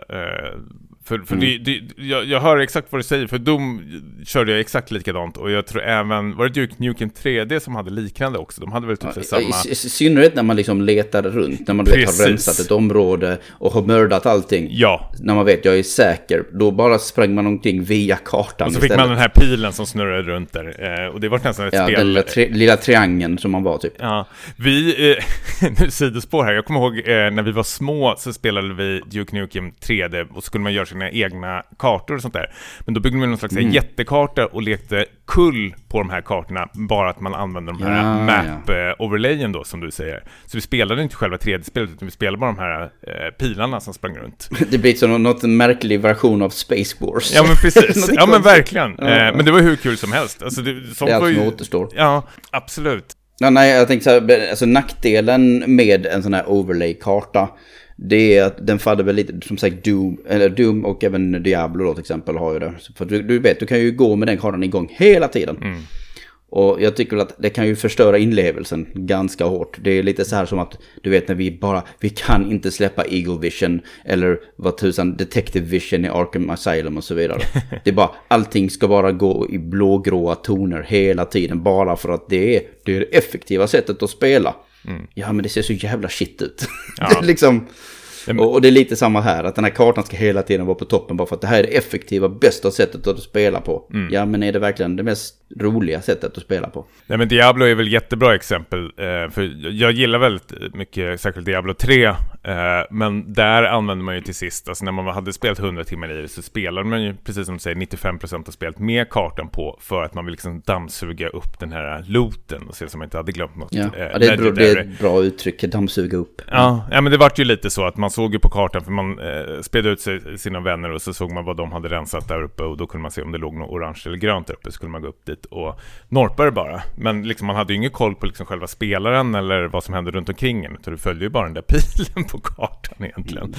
Speaker 2: för för det, det, jag, jag hör exakt vad du säger, för Doom körde jag exakt likadant. Och jag tror även, var det Duke Nukem 3D som hade liknande också? De hade väl typ så
Speaker 1: I,
Speaker 2: samma...
Speaker 1: i, I synnerhet när man liksom letar runt. När man vet, har rensat ett område och har mördat allting.
Speaker 2: Ja,
Speaker 1: När man vet jag är säker. Då bara sprang man omkring via kartan
Speaker 2: och så fick man den här pilen som snurrade runt där. Eh, och det var nästan ett
Speaker 1: Ja,
Speaker 2: spel...
Speaker 1: den lilla, tri lilla triangeln som man var typ.
Speaker 2: Ja, vi, eh, [laughs] nu sidospår här, jag kommer ihåg eh, när vi var små så spelade vi Duke Nukem 3D och så kunde man göra sina egna kartor och sånt där. Men då byggde man någon slags
Speaker 1: Mm.
Speaker 2: jättekarta och lekte kull på de här kartorna, bara att man använde de här
Speaker 1: Ja,
Speaker 2: map-overlayen då, som du säger. Så vi spelade inte själva 3D-spelet, utan vi spelade bara de här eh, pilarna som sprang runt. [laughs]
Speaker 1: Det blir som något märklig version av Space Wars.
Speaker 2: Ja men precis, [laughs] ja men verkligen.
Speaker 1: Ja.
Speaker 2: Eh, men det var hur kul som helst. Alltså, det, sånt
Speaker 1: Det är allt som
Speaker 2: ju...
Speaker 1: återstår.
Speaker 2: Ja, absolut.
Speaker 1: Ja, nej, jag tänkte så här, alltså nackdelen med en sån här overlay-karta. Det är att den faller väl lite, som sagt Doom, eller Doom och även Diablo då till exempel har ju det. För du, du vet, du kan ju gå med den kartan igång hela tiden. Och jag tycker att det kan ju förstöra inlevelsen ganska hårt. Det är lite så här som att, du vet när vi bara, vi kan inte släppa Eagle Vision eller vad tusan, Detective Vision i Arkham Asylum och så vidare. [laughs] Det är bara, allting ska bara gå i blågråa toner hela tiden bara för att det är det, är det effektiva sättet att spela. Ja men det ser så jävla shit ut. [laughs]
Speaker 2: Ja.
Speaker 1: liksom... Och, och det är lite samma här, att den här kartan ska hela tiden vara på toppen bara för att det här är det effektiva, bästa sättet att spela på. Ja, men är det verkligen det mest roliga sättet att spela på?
Speaker 2: Nej men Diablo är väl jättebra exempel, eh, för jag gillar väldigt mycket, särskilt Diablo 3, eh, men där använder man ju till sist, alltså när man hade spelat 100 timmar i det så spelade man ju, precis som du säger, 95% av spelet med kartan på för att man vill liksom dammsuga upp den här looten och se som man inte hade glömt något.
Speaker 1: Ja,
Speaker 2: eh,
Speaker 1: ja det, är bra, det är ett bra uttryck, dammsuga upp.
Speaker 2: Ja, ja, men det vart ju lite så att man såg ju på kartan, för man eh, spelade ut sig, sina vänner och så såg man vad de hade rensat där uppe och då kunde man se om det låg något orange eller grönt där uppe, så skulle man gå upp dit och norpa det bara. Men liksom, man hade ju ingen koll på liksom själva spelaren eller vad som hände runt omkring en, utan du följde ju bara den där [laughs] pilen på kartan egentligen.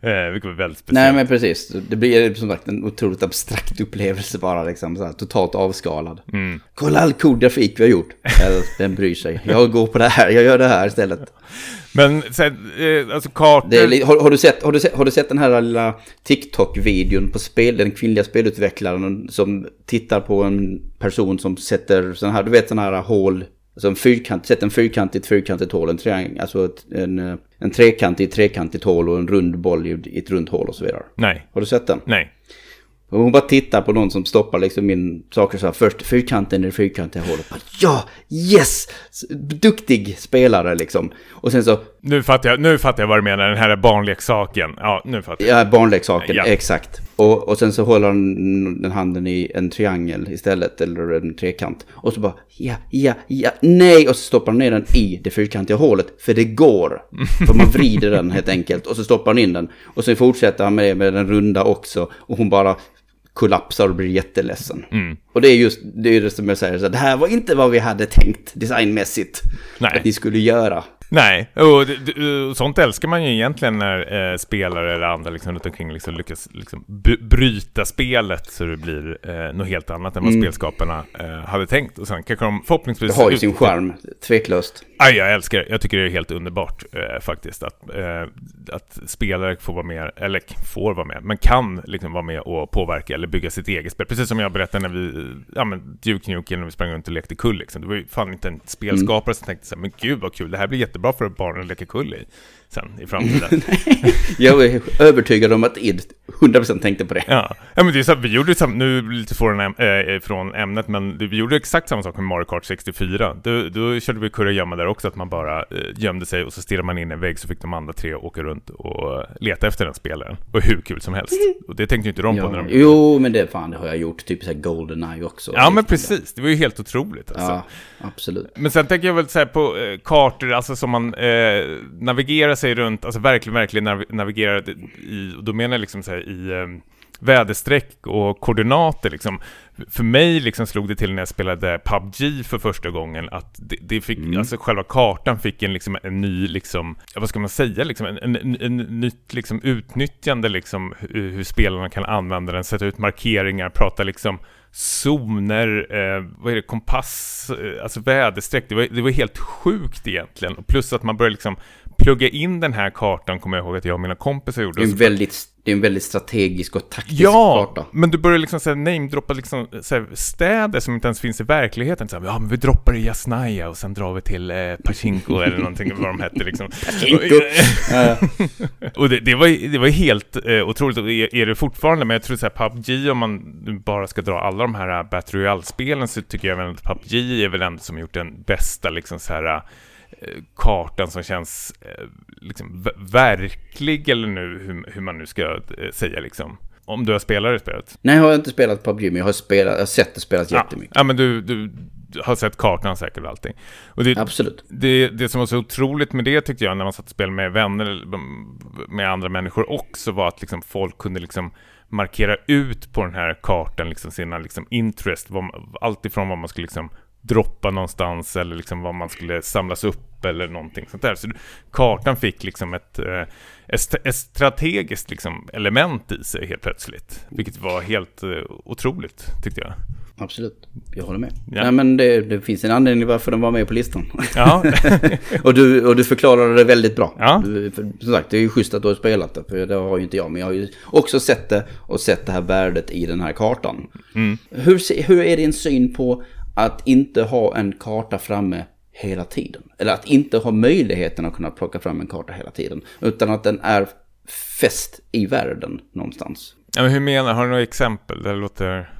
Speaker 2: Eh, vilket var väldigt speciellt.
Speaker 1: Nej men precis, det blir som sagt en otroligt abstrakt upplevelse bara liksom, här, totalt avskalad.
Speaker 2: Mm.
Speaker 1: Kolla all cool grafik vi har gjort. Eller, Vem bryr sig? Jag går på det här, jag gör det här istället. [laughs]
Speaker 2: Men sen, eh, alltså
Speaker 1: är, li- har, har, du sett, har, du sett, har du sett den här lilla TikTok-videon på spel, den kvinnliga spelutvecklaren som tittar på en person som sätter sån här, du vet sån här hål, alltså en fyrkant, sätter en fyrkant i ett fyrkantigt hål, en triangel, alltså ett, en, eh, en trekant i ett trekantigt hål och en rund boll i ett runt hål och så vidare.
Speaker 2: Nej,
Speaker 1: Har du sett den?
Speaker 2: nej.
Speaker 1: Och hon bara tittar på någon som stoppar liksom in saker så här. Först fyrkanten i det fyrkantiga hålet. Ja, yes! Duktig spelare liksom. Och sen så,
Speaker 2: Nu fattar, jag, nu fattar jag vad du menar, den här barnleksaken. Ja, nu fattar jag.
Speaker 1: ja, barnleksaken,
Speaker 2: Ja.
Speaker 1: exakt. Och, och sen så håller han den handen i en triangel istället, eller en trekant. Och så bara, ja, ja, ja, nej! Och så stoppar han ner den i det fyrkantiga hålet, för det går. För man vrider den helt enkelt, och så stoppar han in den. Och så fortsätter han med med den runda också, och hon bara kollapsar och blir jätteledsen.
Speaker 2: Mm.
Speaker 1: Och det är just det, är det som jag säger, så det här var inte vad vi hade tänkt designmässigt
Speaker 2: Nej.
Speaker 1: att ni skulle göra.
Speaker 2: Nej, och, och, sånt älskar man ju egentligen när eh, spelare eller andra liksom runt omkring liksom lyckas liksom bryta spelet så det blir eh, något helt annat än vad mm. spelskaparna eh, hade tänkt. Och sen kanske de förhoppningsvis...
Speaker 1: Det har ju sin charm, tveklöst.
Speaker 2: Aj, jag älskar det. Jag tycker det är helt underbart eh, faktiskt att, eh, att spelare får vara med, eller får vara med, men kan liksom vara med och påverka eller bygga sitt eget spel. Precis som jag berättade när vi, ja men Duke Nukem, när vi sprang runt och lekte kull liksom. Det var ju fan inte en spelskapare mm. som tänkte så här, men gud vad kul, det här blir jättebra för barnen att leka kull i sen i framtiden. [laughs]
Speaker 1: jag är övertygad om att Id 100% tänkte på det.
Speaker 2: Ja, ja men det är så vi gjorde samma, nu lite från, äh, från ämnet, men vi gjorde exakt samma sak med Mario Kart 64. Då, då körde vi kurragömma där också, att man bara äh, gömde sig och så stirrade man in en vägg så fick de andra tre åka runt och leta efter den spelaren. Och hur kul som helst. [laughs] Och det tänkte ju inte de
Speaker 1: ja,
Speaker 2: på när de
Speaker 1: Jo, men det, fan, det har jag gjort, typ såhär Goldeneye också.
Speaker 2: Ja, men precis. Det var ju helt otroligt alltså.
Speaker 1: Ja, absolut.
Speaker 2: Men sen tänker jag väl så på äh, kartor, alltså som man äh, navigerar sig runt, alltså verkligen, verkligen nav navigerar i, och då menar jag liksom så här, i um, väderstreck och koordinater liksom. För mig liksom slog det till när jag spelade PubG för första gången att det, det fick, mm. alltså själva kartan fick en liksom en ny liksom, vad ska man säga liksom, en, en, en, en nytt liksom utnyttjande liksom hur, hur, spelarna kan använda den, sätta ut markeringar, prata liksom zoner, eh, vad är det, kompass, eh, alltså väderstreck, det var, det var helt sjukt egentligen. Och plus att man började liksom plugga in den här kartan, kommer jag ihåg att jag och mina kompisar gjorde.
Speaker 1: Det är en väldigt, det är en väldigt strategisk och taktisk ja, karta.
Speaker 2: Ja, men du börjar liksom namedroppa liksom, såhär, städer som inte ens finns i verkligheten. Såhär, ja, men vi droppar i Jasnaja och sen drar vi till eh, Pachinko eller någonting, vad de hette liksom.
Speaker 1: Pachinko!
Speaker 2: och [laughs] det, det, var, det var helt eh, otroligt, och är, är det fortfarande, men jag tror såhär PubG, om man bara ska dra alla de här uh, Battle Royale-spelen, så tycker jag väl att PubG är väl ändå som gjort den bästa liksom såhär Eh, kartan som känns eh, liksom verklig eller nu hur, hur man nu ska eh, säga liksom. Om du har spelat i spelet?
Speaker 1: Nej, jag har inte spelat PubG, men jag har, spelat, jag har sett det spelas ja. jättemycket.
Speaker 2: Ja, men du, du har sett kartan säkert och allting. Och det,
Speaker 1: Absolut.
Speaker 2: Det, det som var så otroligt med det tyckte jag, när man satt och spelade med vänner, med andra människor också, var att liksom folk kunde liksom markera ut på den här kartan liksom sina liksom interest, allt ifrån vad man skulle liksom droppa någonstans eller liksom vad man skulle samlas upp eller någonting sånt där. Så kartan fick liksom ett, eh, ett strategiskt liksom element i sig helt plötsligt. Vilket var helt eh, otroligt tyckte jag.
Speaker 1: Absolut, jag håller med. Ja. Nej, men det, det, finns en anledning varför de var med på listan.
Speaker 2: Ja. [laughs]
Speaker 1: och, du, och du förklarade det väldigt bra.
Speaker 2: Ja.
Speaker 1: Du, för, som sagt, det är ju schysst att du har spelat det, för det har ju inte jag. Men jag har ju också sett det och sett det här värdet i den här kartan.
Speaker 2: Mm.
Speaker 1: Hur, hur är din syn på att inte ha en karta framme hela tiden. Eller att inte ha möjligheten att kunna plocka fram en karta hela tiden. Utan att den är fäst i världen någonstans.
Speaker 2: Ja, men hur menar Har du några exempel? Det låter...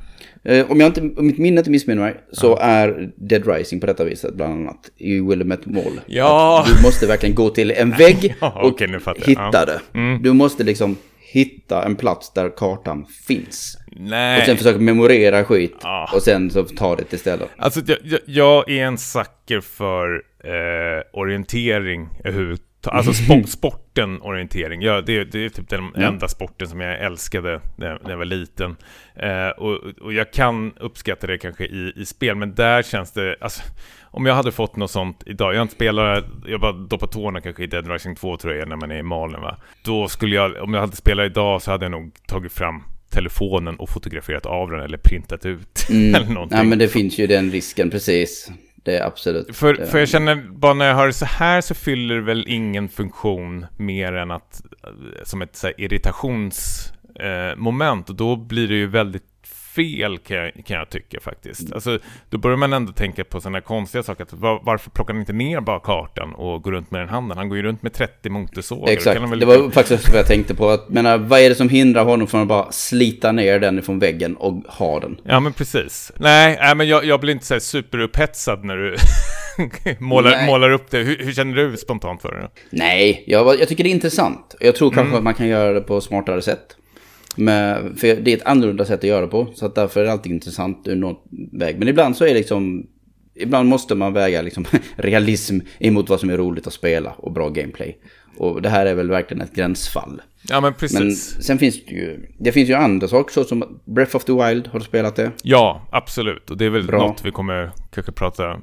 Speaker 1: Eh, om, jag inte, om mitt minne inte missminner mig så ja. är Dead Rising på detta viset bland annat i Willamette Mall.
Speaker 2: Ja!
Speaker 1: du måste verkligen gå till en vägg [laughs]
Speaker 2: ja,
Speaker 1: och
Speaker 2: okay,
Speaker 1: hitta
Speaker 2: ja.
Speaker 1: det.
Speaker 2: Mm.
Speaker 1: Du måste liksom hitta en plats där kartan finns.
Speaker 2: Nej.
Speaker 1: Och sen försöka memorera skit.
Speaker 2: Ah.
Speaker 1: Och sen så ta det istället.
Speaker 2: Alltså jag, jag, jag är en sucker för eh, orientering överhuvudtaget. Alltså sport, [laughs] sporten orientering. Ja, det, det är typ den ja. enda sporten som jag älskade när, när jag var liten. Eh, och, och jag kan uppskatta det kanske i, i spel, men där känns det... Alltså, om jag hade fått något sånt idag, jag har inte spelat, jag bara doppat tårna kanske i Dead Rising 2-tröjan när man är i Malen va. Då skulle jag, om jag hade spelat idag så hade jag nog tagit fram telefonen och fotograferat av den eller printat ut.
Speaker 1: Mm. [laughs]
Speaker 2: eller någonting.
Speaker 1: Ja men det finns ju den risken precis. Det är absolut.
Speaker 2: För, för jag känner bara när jag hör det så här så fyller det väl ingen funktion mer än att som ett så irritationsmoment. Eh, och då blir det ju väldigt fel kan jag, kan jag tycka faktiskt. Alltså, då börjar man ändå tänka på sådana konstiga saker. Att var, varför plockar han inte ner bara kartan och går runt med den handen? Han går ju runt med 30 motorsågar.
Speaker 1: Exakt, väl... det var faktiskt vad jag tänkte på. Att, menar, vad är det som hindrar honom från att bara slita ner den från väggen och ha den?
Speaker 2: Ja, men precis. Nej, nej men jag, jag blir inte så superupphetsad när du [laughs] målar, målar upp det. Hur, hur, känner du spontant för det?
Speaker 1: Nej, jag, jag tycker det är intressant. Jag tror kanske mm. att man kan göra det på smartare sätt. Med, för det är ett annorlunda sätt att göra på. Så att därför är det alltid intressant ur någon väg. Men ibland så är det liksom... Ibland måste man väga liksom [laughs] realism emot vad som är roligt att spela och bra gameplay. Och det här är väl verkligen ett gränsfall.
Speaker 2: Ja, men precis.
Speaker 1: Men sen finns det ju, det finns ju andra saker så som Breath of the Wild, har du spelat det?
Speaker 2: Ja, absolut. Och det är väl
Speaker 1: Bra.
Speaker 2: något vi kommer kanske prata... eh,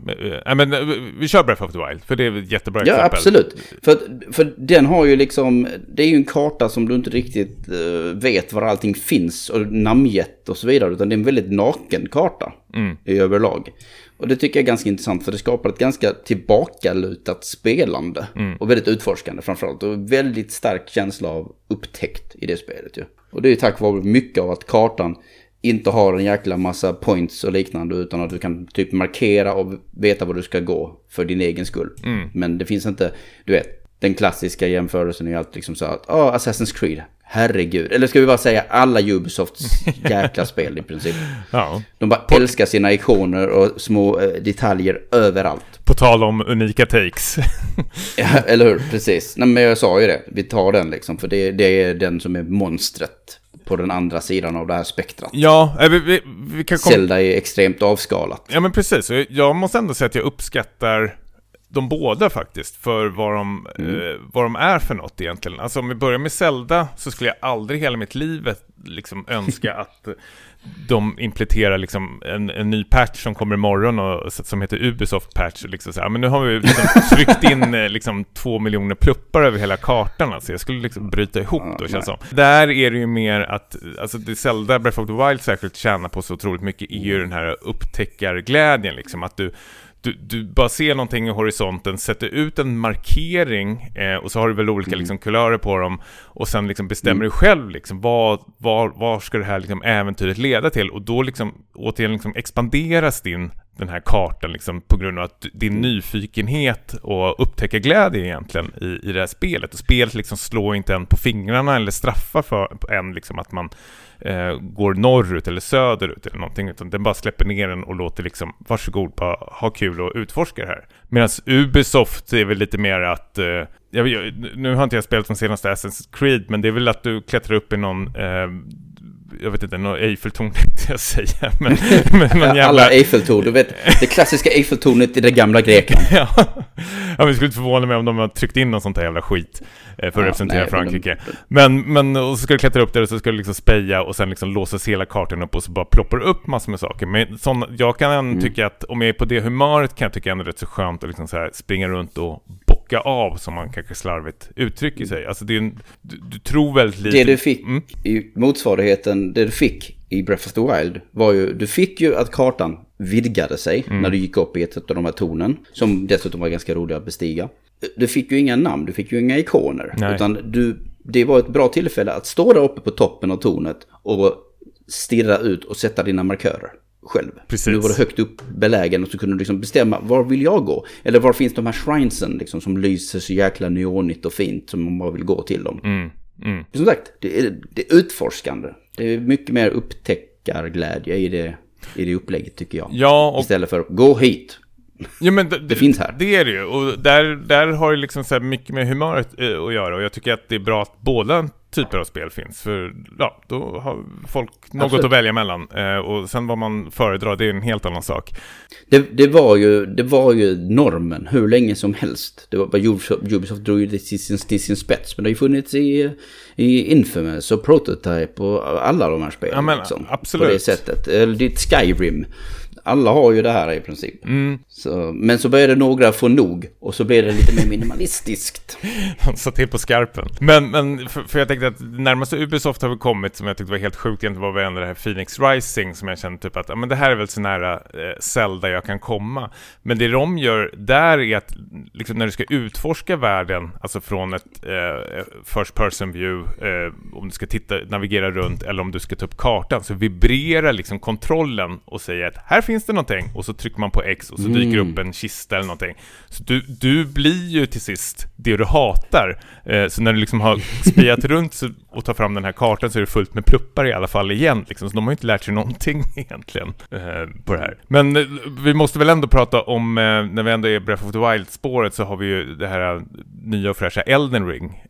Speaker 2: Nej, men eh, vi kör Breath of the Wild, för det är ett jättebra
Speaker 1: Ja,
Speaker 2: exempel.
Speaker 1: absolut. För, för den har ju liksom, det är ju en karta som du inte riktigt eh, vet var allting finns och namngett och så vidare. Utan det är en väldigt naken karta
Speaker 2: Mm.
Speaker 1: i överlag. Och det tycker jag är ganska intressant för det skapar ett ganska tillbakalutat spelande.
Speaker 2: Mm.
Speaker 1: Och väldigt utforskande framförallt. Och väldigt stark känsla av upptäckt i det spelet ju. Och det är tack vare mycket av att kartan inte har en jäkla massa points och liknande utan att du kan typ markera och veta var du ska gå för din egen skull.
Speaker 2: Mm.
Speaker 1: Men det finns inte, du vet, den klassiska jämförelsen är ju alltid liksom så att, ja, Assassin's Creed, herregud. Eller ska vi bara säga alla Ubisofts [laughs] jäkla spel i princip.
Speaker 2: Ja.
Speaker 1: De bara älskar sina ikoner och små eh, detaljer överallt.
Speaker 2: På tal om unika takes. [laughs]
Speaker 1: Ja, eller hur? Precis. Nej, men jag sa ju det. Vi tar den liksom. För det, det är den som är monstret på den andra sidan av det här spektrat.
Speaker 2: ja, eh, vi, vi, vi kan komma...
Speaker 1: Zelda är extremt avskalat.
Speaker 2: Ja men precis, jag måste ändå säga att jag uppskattar de båda faktiskt, för vad de, eh, vad de är för något egentligen. Alltså om vi börjar med Zelda, så skulle jag aldrig hela mitt liv liksom önska [laughs] att de implementerar liksom en, en ny patch som kommer imorgon och, som heter Ubisoft patch. Liksom så här, men nu har vi liksom [laughs] tryckt in eh, liksom två miljoner pluppar över hela kartan. Alltså jag skulle liksom bryta ihop då, känns som. Där är det ju mer att, alltså det Zelda Breath of the Wild särskilt tjänar på så otroligt mycket är ju den här upptäckarglädjen liksom. Att du, du, du bara ser någonting i horisonten, sätter ut en markering eh, och så har du väl olika liksom, kulörer på dem och sen liksom bestämmer du själv liksom, vad, var, var ska det här liksom, äventyret leda till? Och då liksom, återigen liksom, expanderas din den här kartan liksom, på grund av att din nyfikenhet och upptäckarglädje egentligen i, i det här spelet. Och spelet liksom slår inte en på fingrarna eller straffar för en liksom att man eh, går norrut eller söderut eller någonting, utan den bara släpper ner en och låter liksom, varsågod, bara ha kul och utforska det här. Medan Ubisoft är väl lite mer att, eh, jag, jag, nu har inte jag spelat de senaste Assassin's Creed, men det är väl att du klättrar upp i någon eh, jag vet inte, någon Eiffeltorn tänkte jag säga. [laughs] Men, men jävla...
Speaker 1: Alla Eiffeltorn, du vet det klassiska Eiffeltornet i det gamla Grekland. [laughs]
Speaker 2: ja. men det skulle inte förvåna mig om de har tryckt in någon sånt här jävla skit eh, för att
Speaker 1: Ja,
Speaker 2: representera
Speaker 1: nej,
Speaker 2: Frankrike. Men, men och så ska du klättra upp där och så ska du liksom speja och sen liksom låsas hela kartan upp och så bara ploppar upp massor med saker. Men sån, jag kan
Speaker 1: Mm.
Speaker 2: tycka att om jag är på det humöret kan jag tycka ändå rätt så skönt att liksom så här springa runt och bocka av som man kanske slarvigt uttrycker sig. Alltså det är en, du, du tror väldigt lite.
Speaker 1: Det du fick
Speaker 2: Mm.
Speaker 1: i motsvarigheten, det du fick i Breath of the Wild var ju, du fick ju att kartan vidgade sig
Speaker 2: Mm.
Speaker 1: när du gick upp i ett av de här tornen. Som dessutom var ganska roliga att bestiga. Du fick ju inga namn, du fick ju inga ikoner.
Speaker 2: Nej.
Speaker 1: Utan du, det var ett bra tillfälle att stå där uppe på toppen av tornet och stirra ut och sätta dina markörer själv.
Speaker 2: Precis.
Speaker 1: Nu var du högt upp belägen och så kunde du liksom bestämma var vill jag gå? Eller var finns de här shrinesen liksom som lyser så jäkla neonigt och fint som man bara vill gå till dem.
Speaker 2: Mm. Mm.
Speaker 1: Som sagt, det är, det är utforskande. Det är mycket mer upptäckarglädje i det, i det upplägget tycker jag.
Speaker 2: Ja, och
Speaker 1: Istället för gå hit.
Speaker 2: Ja, men det, det,
Speaker 1: finns här.
Speaker 2: Det är det ju. Och där, där har det liksom så här mycket med humöret eh, att göra. Och jag tycker att det är bra att båda typer av spel finns. För ja, då har folk något
Speaker 1: Absolut.
Speaker 2: att välja mellan. Eh, och sen vad man föredrar, det är en helt annan sak.
Speaker 1: Det, det, var ju, det var ju normen hur länge som helst. Det var bara Ubisoft, Ubisoft drog ju det till sin, till sin spets. Men det har ju funnits i, i Infamous och Prototype och alla de här spelen.
Speaker 2: Ja, men
Speaker 1: liksom,
Speaker 2: absolut.
Speaker 1: På det sättet. Eller ditt Skyrim. Alla har ju det här i princip.
Speaker 2: Mm.
Speaker 1: Så, men så började några få nog. Och så blev det lite mer minimalistiskt. [laughs]
Speaker 2: Han sa till på skarpen. Men, men för, för jag tänkte att närmaste Ubisoft har väl kommit som jag tyckte var helt sjukt egentligen var väl ändå det här Phoenix Rising som jag kände typ att ja, men det här är väl så nära eh, Zelda jag kan komma. Men det de gör där är att liksom när du ska utforska världen, alltså från ett eh, first person view, eh, om du ska titta, navigera runt eller om du ska ta upp kartan, så vibrerar liksom kontrollen och säger att här finns det någonting och så trycker man på X och så dyker upp en kista eller någonting. Så du, du blir ju till sist det du hatar. Eh, så när du liksom har spiat [laughs] runt och tar fram den här kartan så är det fullt med pluppar i alla fall igen. Liksom. Så de har ju inte lärt sig någonting [laughs] egentligen eh, på det här. Men eh, vi måste väl ändå prata om, när vi ändå är Breath of the Wild-spåret så har vi ju det här nya och fräscha Elden Ring.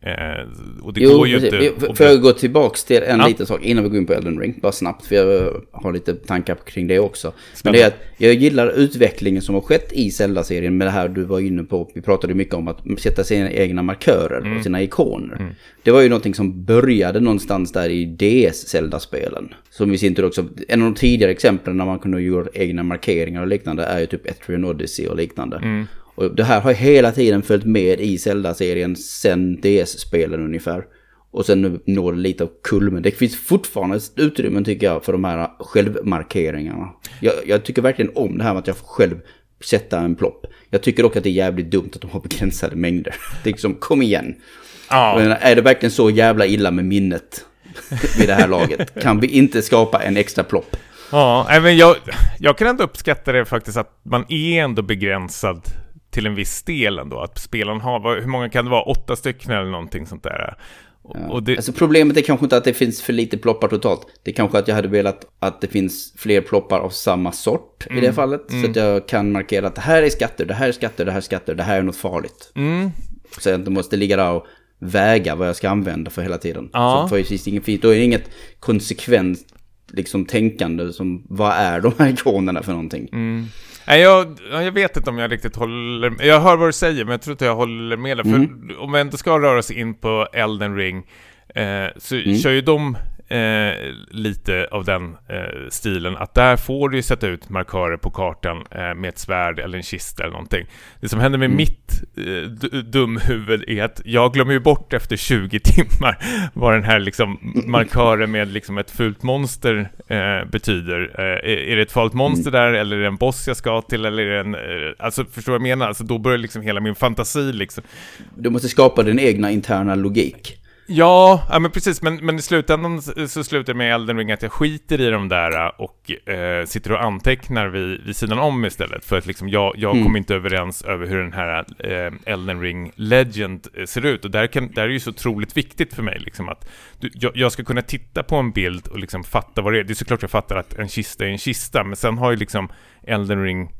Speaker 2: Och det
Speaker 1: jo,
Speaker 2: går ju
Speaker 1: precis.
Speaker 2: inte...
Speaker 1: Får jag gå tillbaks till en
Speaker 2: Ja.
Speaker 1: liten sak innan vi går in på Elden Ring, bara snabbt, för jag har lite tankar kring det också. Men
Speaker 2: Spännande.
Speaker 1: det är att jag gillar utvecklingen som har skett i Zelda-serien med det här du var inne på, vi pratade mycket om att sätta sina egna markörer
Speaker 2: Mm.
Speaker 1: Sina ikoner. Det var ju någonting som började någonstans där i DS-Zelda-spelen. Som vi ser också, en av de tidigare exemplen när man kunde göra egna markeringar och liknande är ju typ Etrian Odyssey och liknande.
Speaker 2: Mm.
Speaker 1: Och det här har hela tiden följt med i Zelda-serien sen DS-spelen ungefär. Och sen nu når det lite av kulmen. Det finns fortfarande utrymme tycker jag för de här självmarkeringarna. Jag, jag tycker verkligen om det här med att jag får själv sätta en plopp. Jag tycker dock att det är jävligt dumt att de har begränsade mängder. [laughs] Det är liksom, kom igen.
Speaker 2: Ja.
Speaker 1: Menar, Är det verkligen så jävla illa med minnet [laughs] vid det här laget? Kan vi inte skapa en extra plopp?
Speaker 2: Ja, men jag, jag kan ändå uppskatta det faktiskt att man är ändå begränsad till en viss del ändå. Att spelaren har, hur många kan det vara? Åtta stycken eller någonting sånt där. Och det,
Speaker 1: Alltså problemet är kanske inte att det finns för lite ploppar totalt. Det är kanske att jag hade velat att det finns fler ploppar av samma sort i det fallet. Så att jag kan markera att det här är skatter, det här är skatter, det här är skatter, det här är något farligt.
Speaker 2: mm,
Speaker 1: Så jag inte måste ligga där och väga vad jag ska använda för hela tiden.
Speaker 2: Ja.
Speaker 1: Så precis ingen fint. Då är det inget konsekvent liksom tänkande som vad är de här ikonerna för någonting.
Speaker 2: Mm. Nej, jag, ja, jag vet inte om jag riktigt håller Jag hör vad du säger, men jag tror inte jag håller med dig. För om vi ändå ska röra oss in på Elden Ring, eh, så kör ju de eh, lite av den eh, stilen. Att där får du ju sätta ut markörer på kartan eh, med ett svärd eller en kista eller någonting. Det som händer med mitt eh, dumhuvud är att jag glömmer ju bort efter 20 [laughs] timmar vad den här liksom markören med liksom ett fult monster eh, betyder. Eh, är, det ett farligt monster där eller är det en boss jag ska till eller är det en... Alltså förstår du vad jag menar? Alltså då börjar liksom hela min fantasi liksom
Speaker 1: Du måste skapa din egna interna logik.
Speaker 2: Ja, ja men precis, men, men i slutändan så slutar det med Elden Ring att jag skiter i de där och eh, sitter och antecknar vid, vid sidan om istället. För att liksom jag, jag
Speaker 1: Mm.
Speaker 2: kommer inte överens över hur den här eh, Elden Ring Legend ser ut. Och där, kan, där är det ju så otroligt viktigt för mig liksom att du, jag, jag ska kunna titta på en bild och liksom fatta vad det är. Det är såklart jag fattar att en kista är en kista, men sen har ju liksom Elden Ring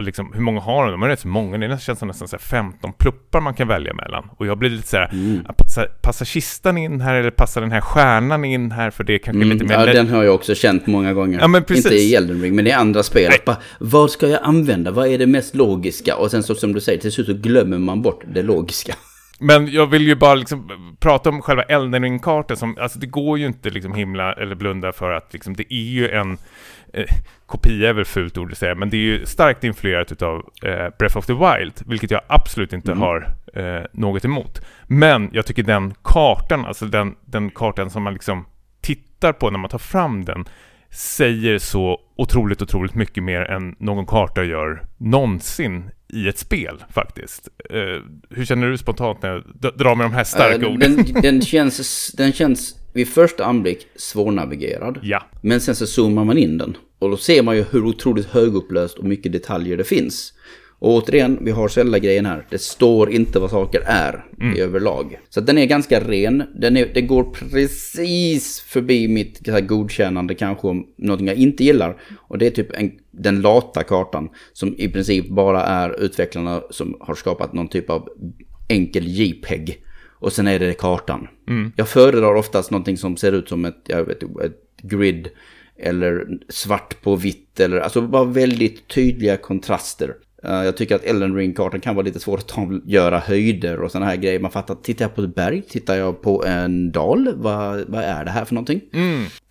Speaker 2: liksom, hur många har de? De har rätt så många, det känns som nästan så här 15 pluppar man kan välja mellan. Och jag blir lite så här,
Speaker 1: Mm.
Speaker 2: passar, passar kistan in här eller passar den här stjärnan in här för det är kanske
Speaker 1: Mm,
Speaker 2: lite mer...
Speaker 1: ja, den har jag också känt många gånger.
Speaker 2: Ja, men precis.
Speaker 1: Inte i Elden Ring, men i andra spel. Bara, vad ska jag använda? Vad är det mest logiska? Och sen så som du säger, till slut så glömmer man bort det logiska.
Speaker 2: Men jag vill ju bara liksom prata om själva Elden Ring-kartan som, alltså det går ju inte liksom himla eller blunda för att liksom det är ju en eh, kopia är väl fult ord att säga, men det är ju starkt influerat utav eh, Breath of the Wild, vilket jag absolut inte
Speaker 1: Mm.
Speaker 2: har eh, något emot. Men jag tycker den kartan, alltså den, den kartan som man liksom tittar på när man tar fram den, säger så otroligt, otroligt mycket mer än någon karta gör någonsin i ett spel faktiskt. Eh, hur känner du spontant när jag drar med de här starka
Speaker 1: Eh,
Speaker 2: orden?
Speaker 1: den, den, känns, den känns vid första anblick svårnavigerad.
Speaker 2: Ja.
Speaker 1: Men sen så zoomar man in den. Och då ser man ju hur otroligt högupplöst och mycket detaljer det finns. Och återigen, vi har Zelda-grejen här. Det står inte vad saker är i överlag. Så den är ganska ren. Den, är, det går precis förbi mitt här, godkännande kanske om någonting jag inte gillar. Och det är typ en, den lata kartan. Som i princip bara är utvecklarna som har skapat någon typ av enkel JPEG. Och sen är det kartan. Jag föredrar oftast någonting som ser ut som ett, jag vet, ett grid. Eller svart på vitt. Eller, alltså bara väldigt tydliga kontraster. Eh, jag tycker att Elden Ring-kartan kan vara lite svår att göra höjder och sådana här grejer. Man fattar, tittar jag på ett berg? Tittar jag på en dal? Vad, vad är det här för någonting?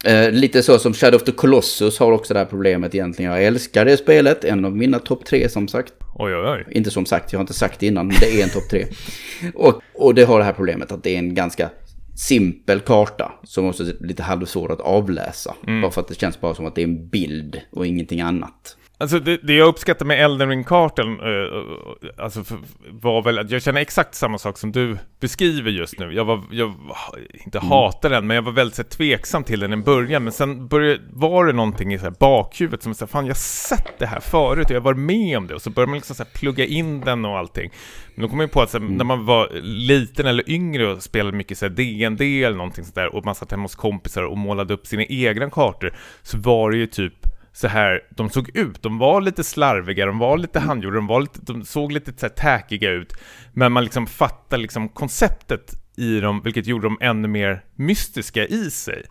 Speaker 1: Eh, lite så som Shadow of the Colossus har också det här problemet egentligen. Jag älskar det spelet, en av mina topp tre som sagt.
Speaker 2: Oj, oj, oj.
Speaker 1: Inte som sagt, jag har inte sagt det innan, men det är en topp tre. [laughs] Och, och det har det här problemet att det är en ganska simpel karta som också är lite halvsvår att avläsa. Bara för att det känns bara som att det är en bild och ingenting annat.
Speaker 2: Alltså det, det jag uppskattar med Elden Ring-kartan eh, alltså för, var väl att jag känner exakt samma sak som du beskriver just nu. Jag var, jag inte hatar den, men jag var väldigt så här, tveksam till den i början. Men sen började, var det någonting i så här, bakhuvudet som sa, fan jag sett det här förut och jag varit med om det. Och så började man liksom så här, plugga in den och allting. Men då kom jag på att så här, när man var liten eller yngre och spelade mycket så här, DND eller någonting sånt där och man satt hemma hos kompisar och målade upp sina egna kartor så var det ju typ så här de såg ut. De var lite slarviga, de var lite handgjorda, de, var lite, de såg lite så här tackiga ut. Men man liksom fattar liksom konceptet i dem, vilket gjorde dem ännu mer mystiska i sig.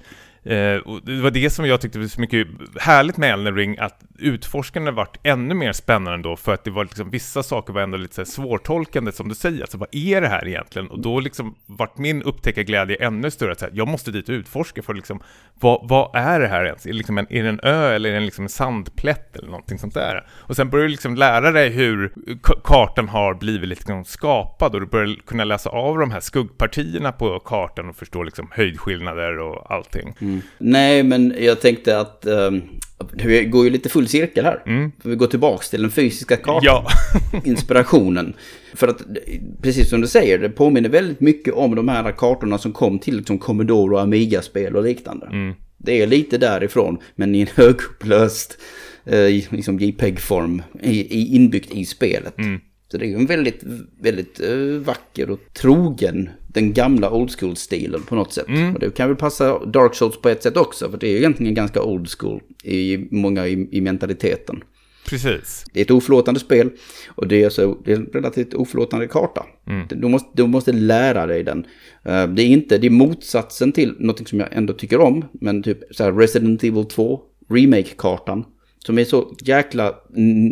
Speaker 2: Eh, och det var det som jag tyckte var så mycket härligt med Elden Ring, att utforskandet varit ännu mer spännande då, för att det var liksom, vissa saker var ändå lite så svårtolkande som du säger, alltså vad är det här egentligen? Och då liksom vart min upptäckarglädje ännu större, att så här, jag måste dit och utforska för liksom, vad, vad är det här ens? Är det, liksom en, är det en ö eller är det liksom en sandplätt eller någonting sånt där? Och sen börjar du liksom lära dig hur kartan har blivit liksom skapad och du börjar kunna läsa av de här skuggpartierna på kartan och förstå liksom höjdskillnader och allting.
Speaker 1: Mm. Nej, men jag tänkte att um, det går ju lite full cirkel här. Mm. Vi går tillbaka till den fysiska kartan. Ja. [laughs] [laughs] inspirationen. För att, precis som du säger, det påminner väldigt mycket om de här kartorna som kom till liksom Commodore och Amiga-spel och liknande. Mm. Det är lite därifrån, men i en [laughs] högupplöst eh, liksom JPEG-form inbyggt i spelet. Mm. Så det är ju en väldigt, väldigt uh, vacker och trogen den gamla old school-stilen på något sätt. Mm. Och det kan väl passa Dark Souls på ett sätt också, för det är ju egentligen ganska old school i många i, i mentaliteten.
Speaker 2: Precis.
Speaker 1: Det är ett oförlåtande spel och det är, alltså, det är en relativt oförlåtande karta. Mm. Du, måste, du måste lära dig den. Uh, det är inte, det är motsatsen till något som jag ändå tycker om, men typ så Resident Evil 2, Remake-kartan, som är så jäkla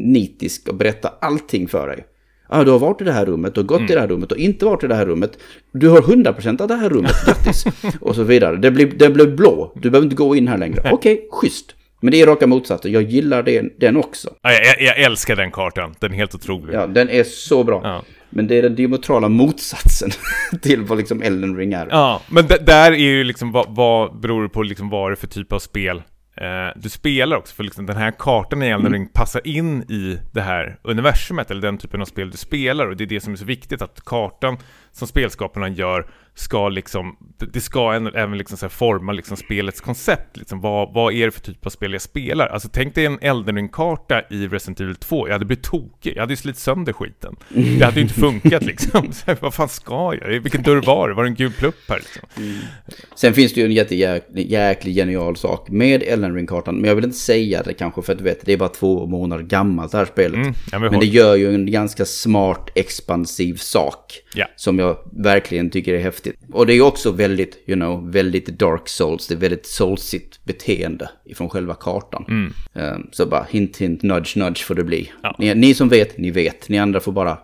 Speaker 1: nitisk och berättar allting för dig ah, du har varit i det här rummet, du har gått mm. i det här rummet och inte varit i det här rummet. Du har 100% av det här rummet, [laughs] grattis. och så vidare. Det blir, det blir blå, du behöver inte gå in här längre. Okej, okay, schysst. Men det är raka motsatsen, jag gillar det, den också.
Speaker 2: Ja, jag, jag, älskar den kartan, den är helt otrolig.
Speaker 1: Ja, den är så bra. Ja. Men det är den diametrala motsatsen [laughs] till vad liksom Elden Ring är.
Speaker 2: Ja, men där är ju liksom vad, vad beror det på liksom vad det är för typ av spel Eh, du spelar också, för liksom den här kartan i Elden. Ring passar in i det här universumet, eller den typen av spel du spelar, och det är det som är så viktigt, att kartan som spelskaparna gör ska liksom, det ska även liksom så forma liksom spelets koncept. Liksom. Vad, vad är det för typ av spel jag spelar? Alltså tänk dig en Elden Ring-karta i Resident Evil 2. Jag hade blivit tokig. Jag hade ju slitit sönder skiten. Det hade ju inte funkat liksom. [laughs] Så, vad fan ska jag? Vilken dörr var det? Var det en gul plupp här liksom? Mm.
Speaker 1: Sen finns det ju en jättejäklig genial sak med Elden Ring-kartan. Men jag vill inte säga det kanske för att du vet, det är bara två månader gammalt det här spelet. Mm, men, men det gör ju en ganska smart expansiv sak. Ja. Som jag verkligen tycker är häftigt. Och det är också väldigt, you know, väldigt dark souls. Det är väldigt soulsigt beteende ifrån själva kartan. Mm. Um, så bara hint, hint, nudge, nudge får det bli. Ja. Ni, ni, som vet, ni vet. Ni andra får bara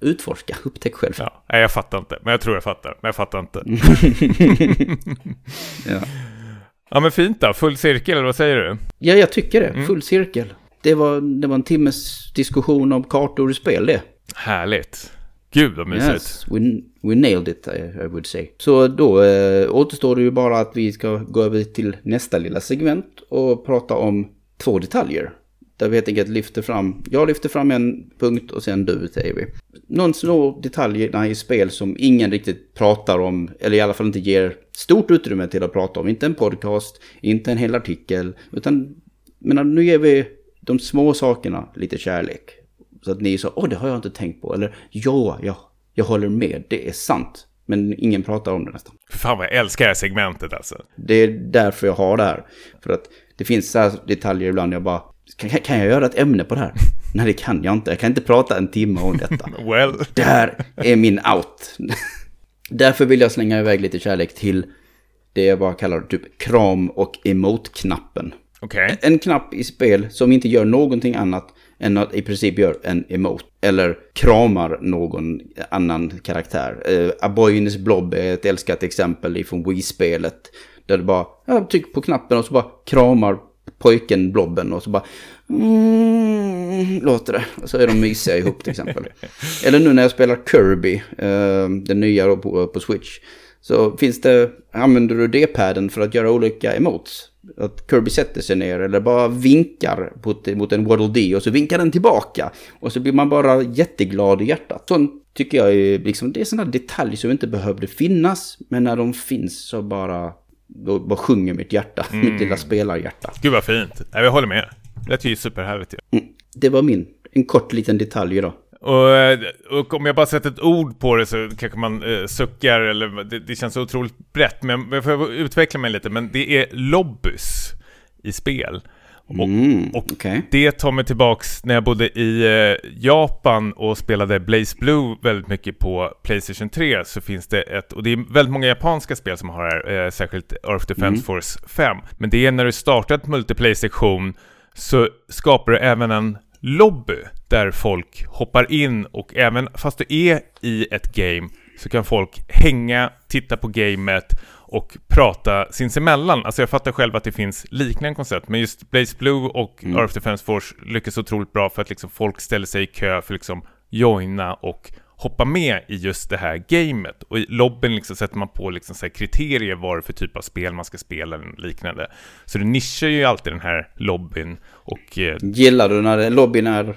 Speaker 1: utforska, upptäck själv.
Speaker 2: Ja, nej, jag fattar inte. Men jag tror jag fattar. Men jag fattar inte. [laughs] ja. ja, men fint då. Full cirkel, eller vad säger du?
Speaker 1: Ja, jag tycker det. Mm. Full cirkel. Det var, det var en timmes diskussion om kartor i spel det.
Speaker 2: Härligt. Gud vad mysigt. Yes,
Speaker 1: we, we nailed it I would say. Så då eh, återstår det ju bara att vi ska gå över till nästa lilla segment och prata om två detaljer. Där vi helt enkelt lyfter fram, jag lyfter fram en punkt och sen du säger vi. Någon små detaljerna i spel som ingen riktigt pratar om, eller i alla fall inte ger stort utrymme till att prata om. Inte en podcast, inte en hel artikel, utan men nu ger vi de små sakerna lite kärlek. Så att ni sa, åh det har jag inte tänkt på. Eller ja, jag, jag håller med, det är sant. Men ingen pratar om det nästan.
Speaker 2: Fan vad jag älskar det här segmentet alltså.
Speaker 1: Det är därför jag har det här. För att det finns så här detaljer ibland jag bara, kan, kan jag göra ett ämne på det här? [laughs] Nej det kan jag inte, jag kan inte prata en timme om detta. [laughs]
Speaker 2: well.
Speaker 1: Det här är min out. [laughs] därför vill jag slänga iväg lite kärlek till det jag bara kallar typ kram och emote-knappen.
Speaker 2: Okay.
Speaker 1: En knapp i spel som inte gör någonting annat än att i princip gör en emote. Eller kramar någon annan karaktär. A Boy in his Blob är ett älskat exempel ifrån Wii-spelet. Där du bara ja, trycker på knappen och så bara kramar pojken blobben och så bara mm, låter det. Och så är de mysiga ihop till exempel. [laughs] Eller nu när jag spelar Kirby, uh, den nya på, på Switch. Så finns det, använder du D-paden för att göra olika emotes att Kirby sätter sig ner eller bara vinkar mot, en Waddle Dee och så vinkar den tillbaka. Och så blir man bara jätteglad i hjärtat. Sånt tycker jag är liksom, det är sådana detaljer som inte behövde finnas. Men när de finns så bara, då, bara sjunger mitt hjärta, mm. [laughs] mitt lilla spelarhjärta.
Speaker 2: Gud vad fint. Jag håller med. Det lät ju superhärligt ju.
Speaker 1: Mm. Det var min, en kort liten detalj idag.
Speaker 2: Och, och, om jag bara sätter ett ord på det så kanske man eh, suckar, eller det, det, känns så otroligt brett, men jag får utveckla mig lite. Men det är lobbys i spel.
Speaker 1: Mm,
Speaker 2: och
Speaker 1: okej.
Speaker 2: det tar mig tillbaks när jag bodde i eh, Japan och spelade Blaze Blue väldigt mycket på Playstation 3 så finns det ett, och det är väldigt många japanska spel som har det här, eh, särskilt Earth Defense
Speaker 1: Mm.
Speaker 2: Force 5. Men det är när du startar ett multiplayer-sektion så skapar du även en lobby där folk hoppar in och även fast du är i ett game så kan folk hänga, titta på gamet och prata sinsemellan. Alltså jag fattar själv att det finns liknande koncept, men just Blaze Blue och
Speaker 1: Mm.
Speaker 2: Earth Defense Force lyckas otroligt bra för att liksom folk ställer sig i kö för att liksom joina och hoppa med i just det här gamet. Och i lobbyn liksom sätter man på liksom så kriterier vad för typ av spel man ska spela eller liknande. Så det nischar ju alltid den här lobbyn och eh,
Speaker 1: Gillar du när lobbyn är...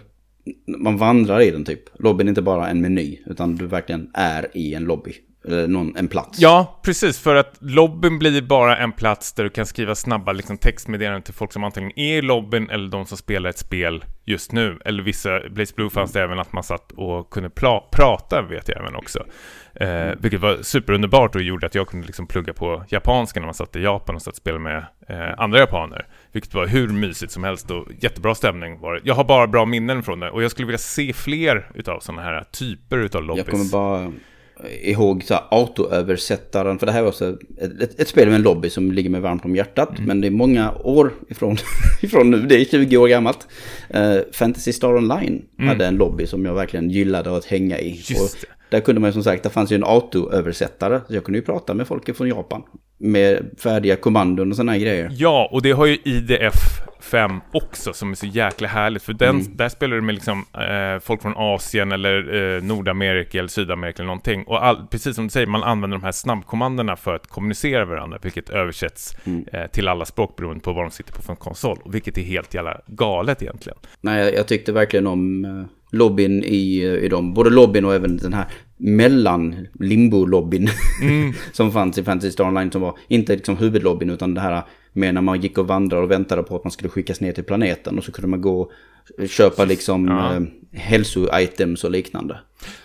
Speaker 1: Man vandrar i den typ. Lobbyn är inte bara en meny, utan du verkligen är i en lobby. Någon, en plats.
Speaker 2: Ja, precis. För att lobbyn blir bara en plats där du kan skriva snabba liksom, textmeddelanden till folk som antingen är i lobbyn eller de som spelar ett spel just nu. Eller vissa, Blaze Blue fanns det även att man satt och kunde prata, vet jag även också. Eh, vilket var superunderbart och gjorde att jag kunde liksom plugga på japanska när man satt i Japan och satt och spelade med eh, andra japaner. Vilket var hur mysigt som helst och jättebra stämning var det. Jag har bara bra minnen från det och jag skulle vilja se fler utav sådana här typer utav lobbys.
Speaker 1: Jag kommer bara ihåg så här, autoöversättaren. För det här var också ett, ett, spel med en lobby som ligger mig varmt om hjärtat.
Speaker 2: Mm.
Speaker 1: Men det är många år ifrån, [laughs] ifrån nu. Det är 20 år gammalt. Uh, Fantasy Star Online hade en lobby som jag verkligen gillade att hänga i.
Speaker 2: Mm. Just
Speaker 1: Och. Där kunde man ju som sagt, det fanns ju en autoöversättare. Så jag kunde ju prata med folk från Japan. Med färdiga kommandon och sådana här grejer.
Speaker 2: Ja, och det har ju IDF 5 också som är så jäkla härligt. För den,
Speaker 1: Mm.
Speaker 2: där spelar du med liksom, eh, folk från Asien eller eh, Nordamerika eller Sydamerika eller någonting. Och all, precis som du säger, man använder de här snabbkommandona för att kommunicera varandra. Vilket översätts
Speaker 1: Mm.
Speaker 2: eh, till alla språk beroende på vad de sitter på för en konsol. Vilket är helt jävla galet egentligen.
Speaker 1: Nej, jag, jag tyckte verkligen om uh, lobbyn i, eh, i dem. Både lobbyn och även den här mellan limbo-lobbyn. [laughs] som fanns i Fantasy Star Online som var inte liksom huvudlobbyn utan det här med när man gick och vandrade och väntade på att man skulle skickas ner till planeten. Och så kunde man gå och köpa liksom
Speaker 2: Ja.
Speaker 1: eh, hälso-items och liknande.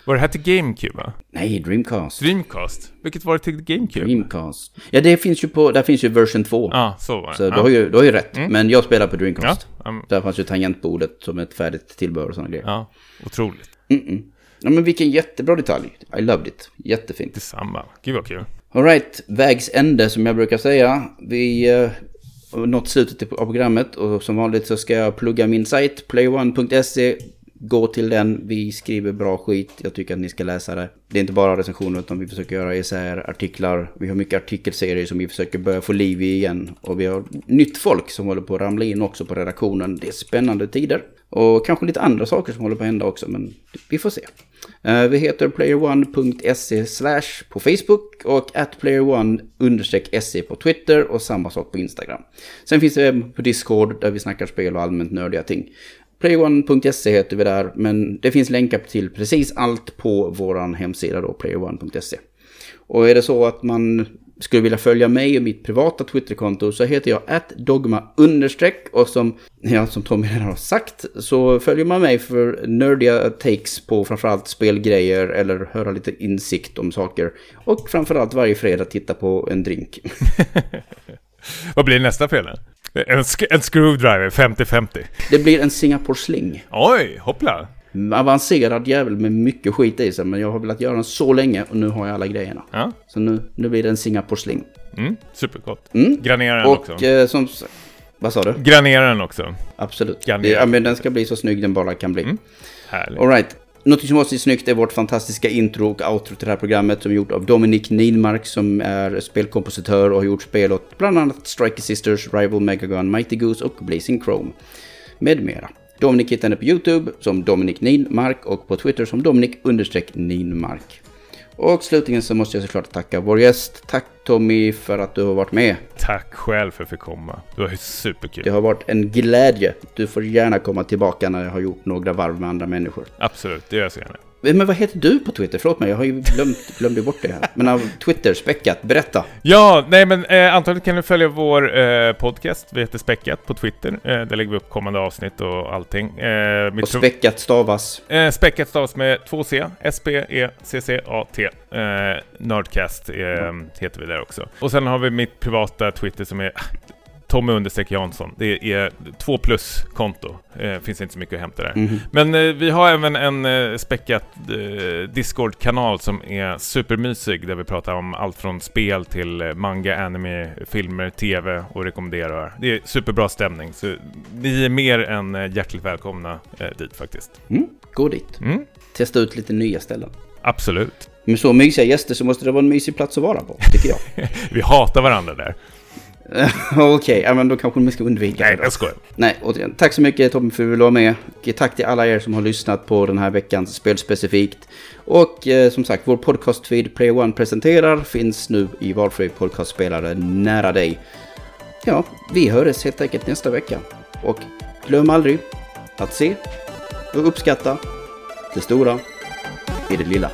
Speaker 2: Var det här till GameCube va?
Speaker 1: Nej, Dreamcast.
Speaker 2: Dreamcast? Vilket var det till GameCube?
Speaker 1: Dreamcast. Ja, det finns ju på, där finns ju version 2.
Speaker 2: Ja, så var det.
Speaker 1: Så
Speaker 2: ja.
Speaker 1: du har ju, du har ju rätt. Men jag spelar på Dreamcast.
Speaker 2: Ja, um,
Speaker 1: Där fanns ju tangentbordet som ett färdigt tillbehör och sådana grejer.
Speaker 2: ja, otroligt.
Speaker 1: Mm-mm. Ja, men vilken jättebra detalj. I loved it. Jättefint.
Speaker 2: Detsamma. Gud vad kul.
Speaker 1: Alright, vägs ände som jag brukar säga. Vi eh, har nått slutet av programmet och som vanligt så ska jag plugga min sajt, playone.se. Gå till den, vi skriver bra skit, jag tycker att ni ska läsa det. Det är inte bara recensioner utan vi försöker göra isär artiklar. Vi har mycket artikelserier som vi försöker börja få liv i igen. Och vi har nytt folk som håller på att ramla in också på redaktionen. Det är spännande tider. Och kanske lite andra saker som håller på att hända också, men vi får se. Eh, vi heter playerone.se slash på Facebook och at playerone-se på Twitter och samma sak på Instagram. Sen finns det på Discord där vi snackar spel och allmänt nördiga ting. Playone.se heter vi där, men det finns länkar till precis allt på vår hemsida då, playone.se. Och är det så att man skulle vilja följa mig och mitt privata Twitterkonto så heter jag dogma understreck och som, ja, som Tommy redan har sagt så följer man mig för nördiga takes på framförallt spelgrejer eller höra lite insikt om saker. Och framförallt varje fredag titta på en drink. [laughs]
Speaker 2: Vad blir nästa fredag? En, sk- en screwdriver 50-50.
Speaker 1: Det blir en Singapore Sling.
Speaker 2: Oj, hoppla.
Speaker 1: Avancerad jävel med mycket skit i sig men jag har velat göra den så länge och nu har jag alla grejerna.
Speaker 2: Ja,
Speaker 1: Så nu, nu blir det en Singapore Sling.
Speaker 2: mm, supergott.
Speaker 1: Mm.
Speaker 2: Granera den
Speaker 1: Och
Speaker 2: också.
Speaker 1: eh, som... Vad sa du?
Speaker 2: Granera den också.
Speaker 1: Absolut.
Speaker 2: Garnera.
Speaker 1: Det, ja, men den ska bli så snygg den bara kan bli.
Speaker 2: Mm. Härligt.
Speaker 1: Alright. Något som också är snyggt är vårt fantastiska intro och outro till det här programmet som är gjort av Dominic Nilmark som är spelkompositör och har gjort spel åt bland annat Striker Sisters, Rival Megagun, Mighty Goose och Blazing Chrome. Med mera. Dominic hittar henne på YouTube som Dominik Nilmark och på Twitter som Dominic understreck och slutligen så måste jag såklart tacka vår gäst. Tack Tommy för att du har varit med.
Speaker 2: Tack själv för att jag fick komma. Det var superkul.
Speaker 1: Det har varit en glädje. Du får gärna komma tillbaka när jag har gjort några varv med andra människor.
Speaker 2: Absolut, det gör jag så gärna.
Speaker 1: Men vad heter du på Twitter? Förlåt mig, jag har ju glömt, glömde bort det här. Men av Twitter, späckat, berätta.
Speaker 2: Ja, nej men eh, antagligen kan du följa vår eh, podcast. Vi heter Späckat på Twitter. Eh, där lägger vi upp kommande avsnitt och allting. Eh,
Speaker 1: Och späckat stavas.
Speaker 2: Eh, späckat stavas med två C, S-P-E-C-C-A-T. Eh, Nerdcast eh, heter vi där också. Och sen har vi mitt privata Twitter som är Tommy understreck Jansson. Det är två plus-konto. Eh, finns inte så mycket att hämta där.
Speaker 1: Mhm.
Speaker 2: Men eh, vi har även en eh, späckat eh, Discord-kanal som är supermysig där vi pratar om allt från spel till eh, manga, anime, filmer, TV och rekommenderar. Det är superbra stämning så ni är mer än eh, hjärtligt välkomna eh, dit faktiskt.
Speaker 1: Mm, gå dit.
Speaker 2: Mm,
Speaker 1: Testa ut lite nya ställen.
Speaker 2: absolut.
Speaker 1: Med så mysiga gäster så måste det vara en mysig plats att vara på, tycker jag. [laughs]
Speaker 2: Vi hatar varandra där. [laughs]
Speaker 1: Okej, ja, men då kanske man ska undvika
Speaker 2: Nej,
Speaker 1: det. då.
Speaker 2: jag skojar.
Speaker 1: Nej, återigen, tack så mycket Tobbe för att du ville vara med. Och tack till alla er som har lyssnat på den här veckans spel specifikt. Och eh, som sagt, vår podcastfeed Play One presenterar finns nu i valfri podcastspelare nära dig. Ja, vi hörs helt enkelt nästa vecka. Och glöm aldrig att se och uppskatta det stora i det lilla.